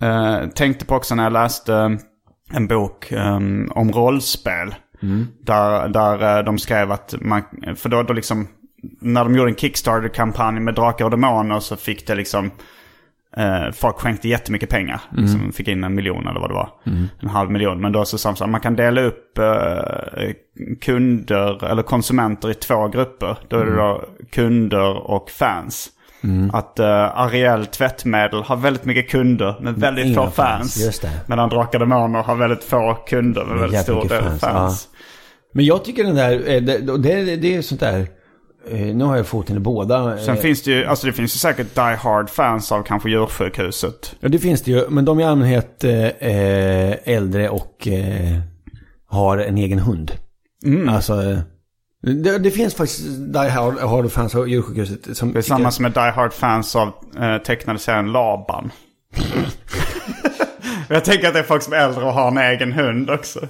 eh, tänkte på också när jag läste en bok eh, om rollspel. Där, där eh, de skrev att man, för då, då liksom, när de gjorde en Kickstarter-kampanj med Drakar och Demoner så fick det liksom, eh, folk skänkte jättemycket pengar. Som fick in en miljon eller vad det var. En halv miljon. Men då så sa de så här, man kan dela upp eh, kunder eller konsumenter i två grupper. Då är det då kunder och fans. Att uh, Ariel tvättmedel har väldigt mycket kunder men väldigt inga få fans, fans. Medan Drakar Demoner har väldigt få kunder men väldigt stor del fans, fans. Men jag tycker den där, eh, det, det, det är sånt där, nu har jag foten i båda. Sen eh, finns det ju, alltså det finns ju säkert Die Hard-fans av kanske djursjukhuset. Ja, det finns det ju. Men de är i allmänhet eh, eh, äldre och eh, har en egen hund. Mm. Alltså, eh, det, det finns faktiskt Die Hard, Hard fans av djursjukhuset. Som Det är samma som med Die Hard-fans av eh, tecknade serien Laban. Jag tänker att det är folk som är äldre och har en egen hund också.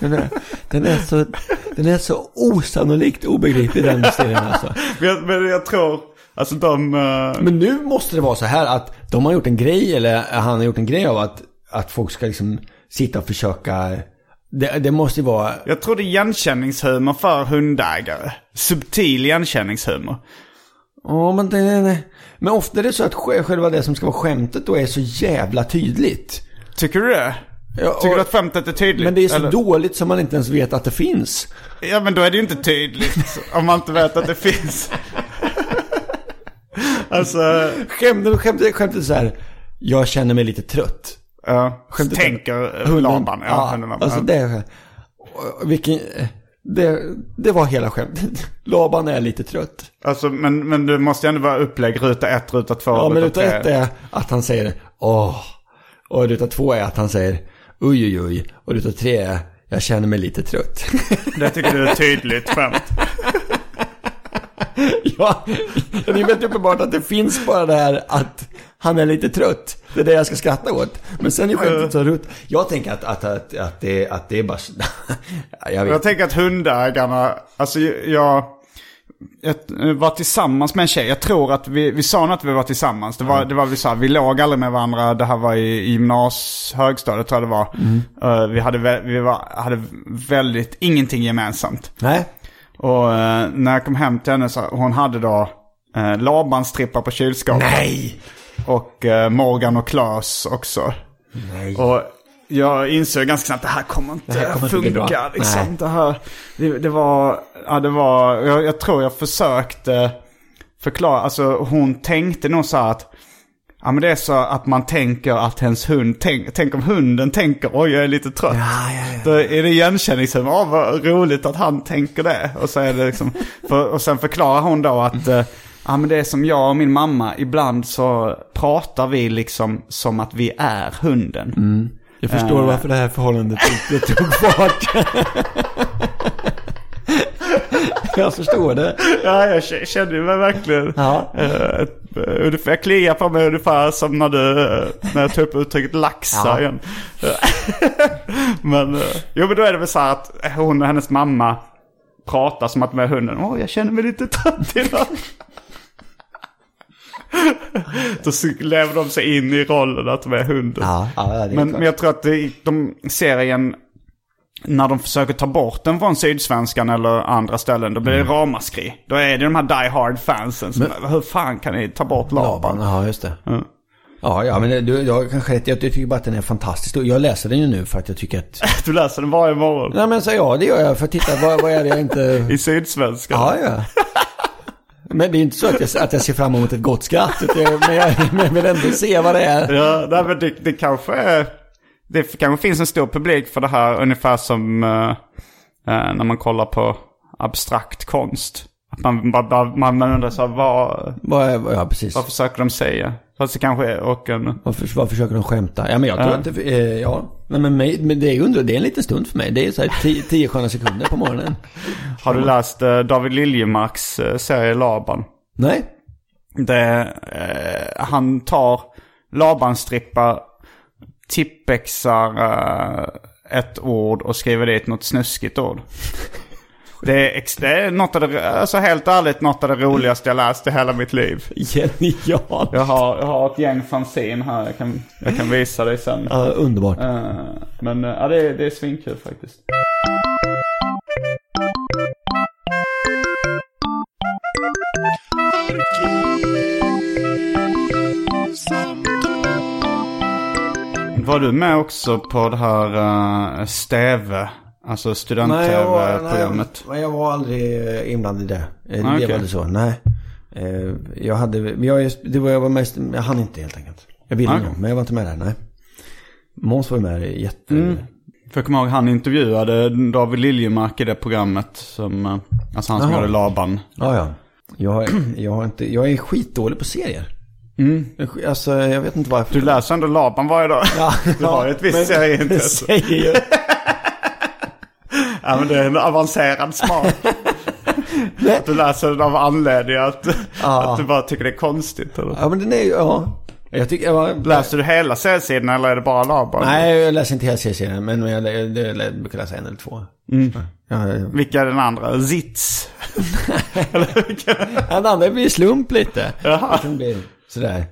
Den är, den är, så, den är så osannolikt obegriplig den serien alltså. Men jag, men jag tror, alltså de... eh, Men nu måste det vara så här att de har gjort en grej, eller han har gjort en grej av att, att folk ska liksom sitta och försöka... Det, det måste ju vara... jag tror det är igenkänningshumor för hundägare. Subtil igenkänningshumor. Ja, men, det, men ofta är det så att sj- själva det som ska vara skämtet då är så jävla tydligt. Tycker du det? Ja, Tycker du att skämtet är tydligt? Men det är så eller? dåligt som man inte ens vet att det finns. Ja men då är det ju inte tydligt. om man inte vet att det finns. alltså, Skämtet, skämtet är så här, jag känner mig lite trött. ja. Skämtet tänker Hunden- Laban. Ja, ja, hunden alltså Ja. det Vilken... Det, det var hela skämtet. Laban är lite trött. Alltså, men, men du måste ju ändå vara upplägg ruta ett, ruta två, Ja, men ruta ruta tre. ett är att han säger åh. Och ruta två är att han säger uj, uj, uj. Och ruta tre jag känner mig lite trött. Det tycker du är tydligt skämt. ja, det är väldigt uppenbart att det finns bara det här att han är lite trött. Det är det jag ska skratta åt. Men sen är skämtet så rutt. Jag tänker att, att, att, att, det, att det är bara... jag vet. Jag tänker att hundägarna, alltså jag, jag var tillsammans med en tjej. Jag tror att vi, vi sa nog att vi var tillsammans. Det var, det var vi sa, vi låg aldrig med varandra. Det här var i, i gymnas, högstadiet tror jag det var. Eh, vi hade, vi var, hade väldigt, ingenting gemensamt. Nej. Och eh, när jag kom hem till henne så hon hade då uh, Laban-strippar på kylskåpet. Nej! Och eh, Morgan och Klas också. Nej. Och jag insåg ganska snabbt att det här kommer inte Det här kommer inte bli funka. bra. liksom. Det, här, det, det var, ja det var, jag, jag tror jag försökte förklara, alltså hon tänkte nog så här att Ja men det är så att man tänker att ens hund, tänk, tänk om hunden tänker oj jag är lite trött. Ja, ja, ja. Då är det igenkänningshumor, åh vad roligt att han tänker det. Och, så är det liksom, för, och sen förklarar hon då att eh, ja, men det är som jag och min mamma, ibland så pratar vi liksom som att vi är hunden. Jag förstår Eh. varför det här förhållandet inte tog fart. jag förstår det. Ja, jag kände mig verkligen... Ja. ungefär- jag kliar på mig ungefär som när du, när jag tog upp uttrycket laxa Ja. igen. men, jo men då är det väl så här att hon och hennes mamma pratar som att är hunden. Åh, jag känner mig lite trött idag. Då lever de sig in i rollen att de är hunden. Ja, ja Men, men jag tror att det, de serien, när de försöker ta bort den från Sydsvenskan eller andra ställen, då blir Mm. det ramaskri. Då är det de här Die Hard-fansen som, hur fan kan ni ta bort Laban, ja just det. Ja. Ja, ja men du, jag kanske rätt. Jag tycker bara att den är fantastisk. Jag läser den ju nu för att jag tycker att... Du läser den varje morgon. Nej men så ja, det gör jag. För att titta, vad, vad är det jag inte... I Sydsvenskan. Ja, ja. Men det är inte så att jag, att jag ser fram emot ett gott skratt. Men jag, men jag vill ändå se vad det är. Ja, men det, det kanske är... Det kanske finns en stor publik för det här ungefär som eh, när man kollar på abstrakt konst. Att man, man, man, man undrar så här, vad, Vad är, ja, precis. vad försöker de säga? Fast det kanske är och en... Varför, vad försöker de skämta? Ja men jag tror Ja. att det, eh, ja. Nej, men, mig, men det är ju under, det är en liten stund för mig. Det är så här tio, tio sköna sekunder på morgonen. Har du läst eh, David Liljemarks eh, serie Laban? Nej? Det, eh, han tar Laban-strippar, tippexar eh, ett ord och skriver dit något snuskigt ord. Det är, det är något av det, alltså helt ärligt något av det roligaste jag läst i hela mitt liv. Genialt! Jag har, jag har ett gäng fanzine här, jag kan, jag kan visa dig sen. Ja, underbart. Eh, men eh, ja, det, är- det är svinkul faktiskt. Var du med också på det här uh, Steve? Alltså student-tv-programmet? nej, jag var aldrig eh, inblandad i det. Eh, Ah, Det okej. var det så. Nej. Eh, Jag hade, jag, det var, jag var mest, jag hann inte helt enkelt. Jag ville Ah, men jag var inte med där, nej. Måns var med jätte... Mm. För jag kommer ihåg han intervjuade David Liljemark i det programmet. Som, alltså han som gjorde Laban. Ja, ja. Jag, jag, har inte, jag är skitdålig på serier. Alltså, jag vet inte varför. Du läser ändå Laban varje dag. Ja, Du har ju ett visst serieintresse. Ja men det är en avancerad smak. att du läser den av anledning att, att du bara tycker det är konstigt. Eller? Ja, men den är ju, ja. Jag tycker, jag, Läser du hela seriesidan eller är det bara Laban? Nej, jag läser inte hela serien, men jag, jag, jag, brukar läsa en eller två. Mm. Ja, ja, Vilka är den andra? Ja. Den andra blir slump lite. Jaha. Sådär.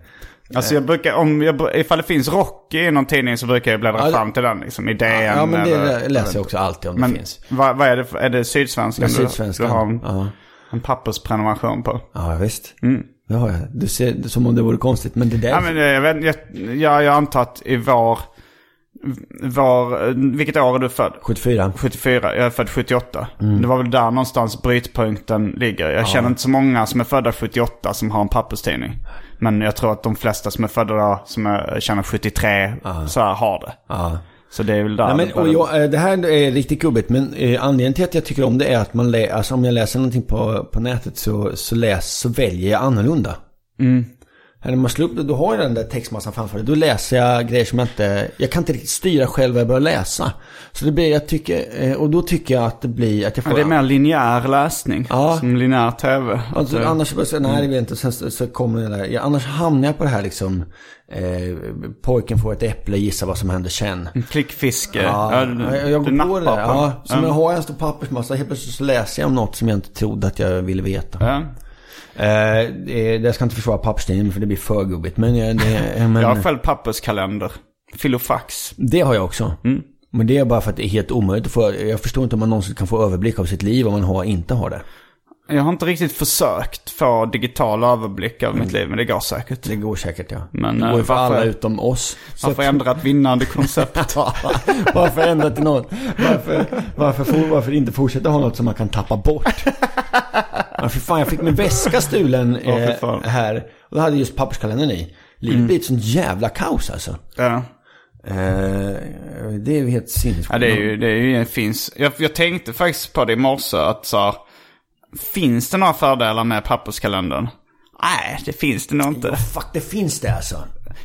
Alltså jag brukar, om jag, ifall det finns Rocky i någon tidning så brukar jag bläddra Ja, det- fram till den liksom i DN. Ja, men det eller, läser jag också alltid om det Men finns. vad, vad är det är det Sydsvenskan Ja, du, Sydsvenskan. du har en, Ja. en pappersprenumeration på? Ja, visst. Det har jag. Du ser det som om det vore konstigt, men det där... Ja men eh, jag, vet, jag, jag, jag antar att i var, var, vilket år är du född? 74. 74, jag är född 78. Mm. Det var väl där någonstans brytpunkten ligger. Jag känner inte så många som är födda 78 som har en papperstidning. Men jag tror att de flesta som är födda då, som är, känner 73, så här har det. Ja. Så det är väl där Nej, men, och jag, eh, det här är riktigt gubbigt, men eh, anledningen till att jag tycker om det är att man lä- alltså, om jag läser någonting på, på nätet så, så, läs, så väljer jag annorlunda. Mm. När man slår upp det, då har jag den där textmassan framför dig. Då läser jag grejer som jag inte, jag kan inte riktigt styra själv vad jag bör läsa. Så det blir, jag tycker, eh, och då tycker jag att det blir, att jag får... Ja, det är mer linjär läsning. Ja. Som linjär tv. Alltså, Det- annars bara så, nej det vet jag inte. Sen så, så kommer det där. Ja, annars hamnar jag på det här liksom. Eh, pojken får ett äpple, gissa vad som händer sen. Plickfiske. Ja, du, jag, du går där. Ja, det. som jag har en stor pappersmassa. Helt plötsligt så läser jag om något som jag inte trodde att jag ville veta. Ja. Eh, det, jag ska inte försvara papperstidningen för det blir för gubbigt. Men, jag, det, men Jag har själv papperskalender. Filofax. det har jag också. Mm. Men det är bara för att det är helt omöjligt att få. Jag förstår inte om man någonsin kan få överblick av sitt liv om man har, inte har det. Jag har inte riktigt försökt få digital överblick av mitt liv, men det går säkert. Det går säkert ja. Men, det eh, går ju för alla utom oss. Varför att- ändra ett vinnande koncept? varför ändra till något? Varför, varför, for, varför inte fortsätta ha något som man kan tappa bort? Ja, för fan, jag fick min väska stulen eh, här. Och då hade just papperskalendern i. Livet blir ett sånt jävla kaos alltså. ja. Eh, det är ju helt sinnessjukt. ja, det är ju, det är ju, finns. Jag, jag tänkte faktiskt på det i morse att så Finns det några fördelar med papperskalendern? Nej, det finns det nog inte. Fuck, det finns det alltså.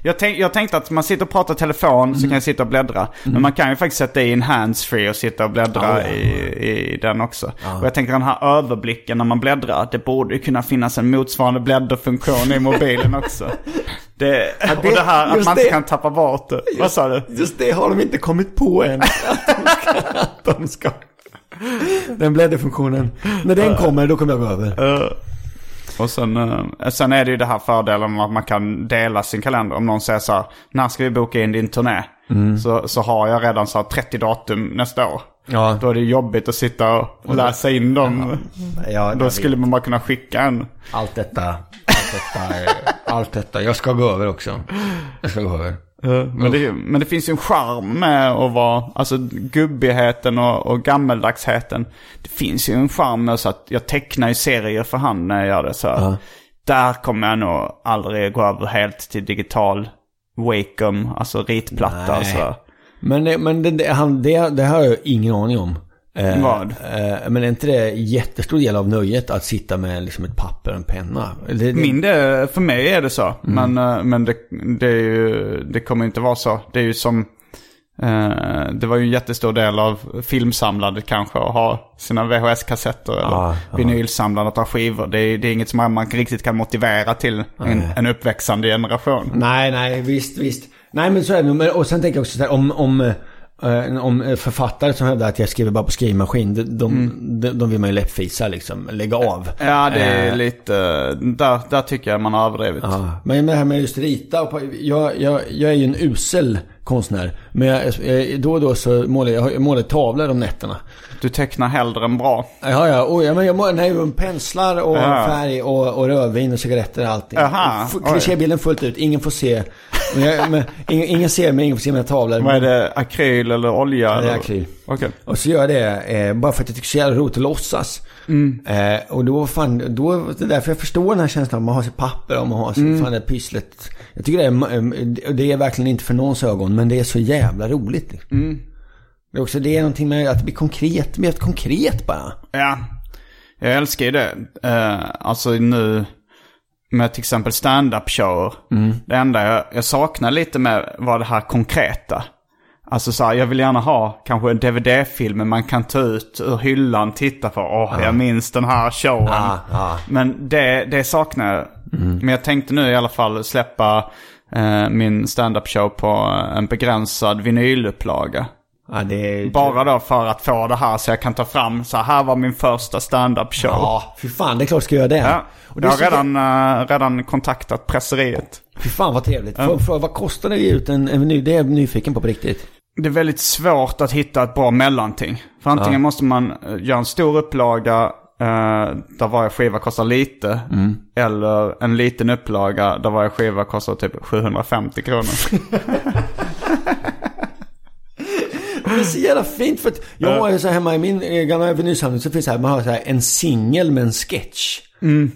Jag, tänk, jag tänkte att man sitter och pratar telefon så kan jag sitta och bläddra. Men man kan ju faktiskt sätta i en handsfree och sitta och bläddra Ja, ja, i, i den också. Och jag tänker den här överblicken när man bläddrar. Det borde ju kunna finnas en motsvarande blädderfunktion i mobilen också. Det, och det här att just man inte det. kan tappa bort det. Vad sa du? Just det har de inte kommit på än. Att de ska... Att de ska. Den blädderfunktionen. När den kommer, då kommer jag gå över. Eh, och sen, eh, sen är det ju det här fördelen att man kan dela sin kalender. Om någon säger så här, när ska vi boka in din turné? Så, så har jag redan så här 30 datum nästa år. Ja. Då är det jobbigt att sitta och läsa in dem. Ja, Då jag skulle man bara kunna skicka en. Allt detta, allt detta, är- allt detta. Jag ska gå över också. Jag ska gå över. Men det, men det finns ju en charm med att vara, alltså gubbigheten och, och gammaldagsheten. Det finns ju en charm med så att jag tecknar ju serier för hand när jag gör det. Så här. Där kommer jag nog aldrig gå över helt till digital Wacom, alltså ritplatta. Nej. Så. Men, det- men det, han, det, det har jag ingen aning om. Eh, Vad? Eh, men är inte det en jättestor del av nöjet att sitta med liksom ett papper och en penna? Det, det, Min det, för mig är det så. Men, eh, men det, det, ju, det kommer inte vara så. Det är ju som... Eh, det var ju en jättestor del av filmsamlandet kanske att ha sina VHS-kassetter eller ja. vinylsamlandet ha skivor. Det är, det är inget som man riktigt kan motivera till en, en uppväxande generation. Nej, nej, visst, visst. Nej, men så är det Och sen tänker jag också så här, om, om, om författare som hävdar att jag skriver bara på skrivmaskin, de, de, de, de vill man ju läppfisa liksom, lägga av. Ja, det är Eh, lite... Där, där tycker jag man har överdrivit. Ja, men det här med just rita och jag, jag, jag är ju en usel konstnär. Men jag, då och då så målar jag, jag målar tavlor om nätterna. Du tecknar hellre än bra. Ja, ja, och, ja men jag målar nej, penslar och Ja. färg och, och rödvin och cigaretter och allting. Jaha. Klichébilden fullt ut, ingen får se. Men men, ingen, ingen ser mig, ingen får se mina tavlor. Vad är det? Akryl eller olja? Ja, det är akryl. Okej. Och så gör jag det eh, bara för att jag tycker det är så jävla roligt att låtsas. Eh, och då fan, då, det är därför jag förstår den här känslan om man har sitt papper, om man har sitt, fan det pysslet. Jag tycker det är, eh, det är verkligen inte för någons ögon, men det är så jävla roligt. liksom. Det är också det är någonting med att det blir konkret, det blir helt konkret bara. Ja, jag älskar ju det. Eh, alltså nu med till exempel stand-up shower. Det enda jag, jag saknar lite med var det här konkreta. Alltså så här, jag vill gärna ha kanske en DVD-film man kan ta ut ur hyllan, titta på. Åh, jag minns den här showen. Ja, ja. Men det, det saknar jag. Men jag tänkte nu i alla fall släppa eh, min stand-up show på en begränsad vinylupplaga. Ja, det är... Bara då för att få det här så jag kan ta fram så här var min första stand-up show. Ja, fy fan, det är klart ska göra det. Ja, Och det jag har redan, eh, redan kontaktat presseriet. Fy fan vad trevligt. Får jag fråga, vad kostar det att ge ut en, en vinyl? Det är jag nyfiken på på riktigt. Det är väldigt svårt att hitta ett bra mellanting. För antingen måste man eh, göra en stor upplaga eh, där varje skiva kostar lite. Mm. Eller en liten upplaga där varje skiva kostar typ 750 kronor. Är så jävla fint för att jag har ju så här hemma i min eh, gamla vinylsamling så finns det här, man har så här en singel med en sketch.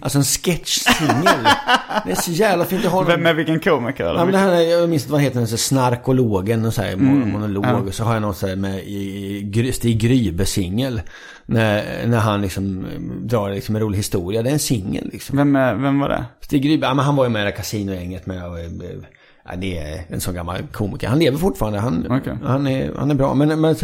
Alltså en sketch-singel. det är så jävla fint. Jag har Vem är vilken komiker? Eller? Ja, men det här, är- jag minns inte vad heter den, så snarkologen och så här, Mm. monolog. Och så har jag något så här med i, Stig Grybe-singel. När, när han liksom eh, drar liksom en rolig historia. Det är en singel liksom. Vem, vem var det? Stig Grybe, ja men han var ju med i det här kasinogänget med och, eh, Ja, det är en sån gammal komiker. Han lever fortfarande. Han, Okej. han, är, han är bra. Men, men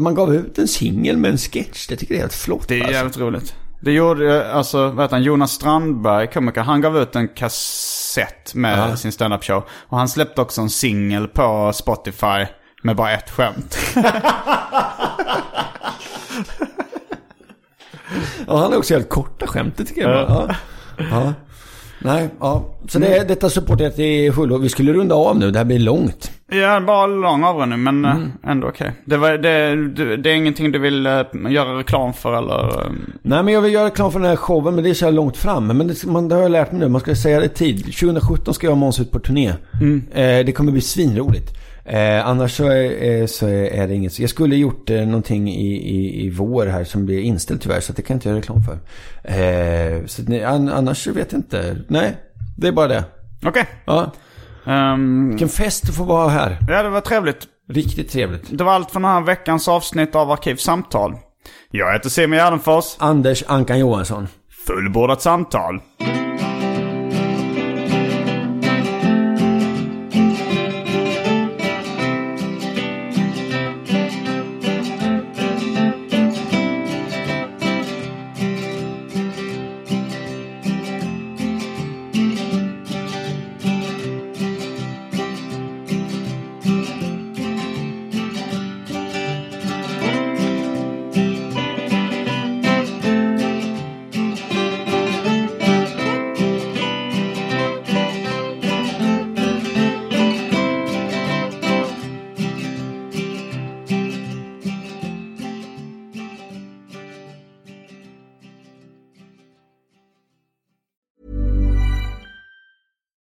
man gav ut en singel med en sketch. Det tycker jag är helt flott. Det är alltså. jävligt roligt. Det gjorde, eh, alltså, vad heter han, Jonas Strandberg, komiker, han gav ut en kassett med Ja. sin stand-up show. Och han släppte också en singel på Spotify med bara ett skämt. Ja, han har också helt korta skämt. Det tycker jag. Ja. Ja. Nej, ja. Så det, detta supportet är fullo. Vi skulle runda av nu. Det här blir långt. Ja, bara lång avrundning men eh, ändå okej. Det, var- det, det, det är ingenting du vill eh, göra reklam för eller? eh, Nej, men jag vill göra reklam för den här showen, men det är så här långt fram. Men det, man, det har jag lärt mig nu. Man ska säga det i tid. 2017 ska jag och Måns ut på turné. Eh, det kommer bli svinroligt. Eh, annars så är, eh, så är det inget. Jag skulle gjort eh, någonting i, i, i vår här som blir inställt tyvärr. Så det kan jag inte göra reklam för. Eh, så nej, an, annars vet jag inte. Nej, det är bara det. Okej. Ja. Ehm, Vilken fest att få vara här. ja, det var trevligt. Riktigt trevligt. Det var allt för den här veckans avsnitt av Arkivsamtal. Jag heter Simon Gärdenfors. Anders Ankan Johansson. Fullbordat samtal.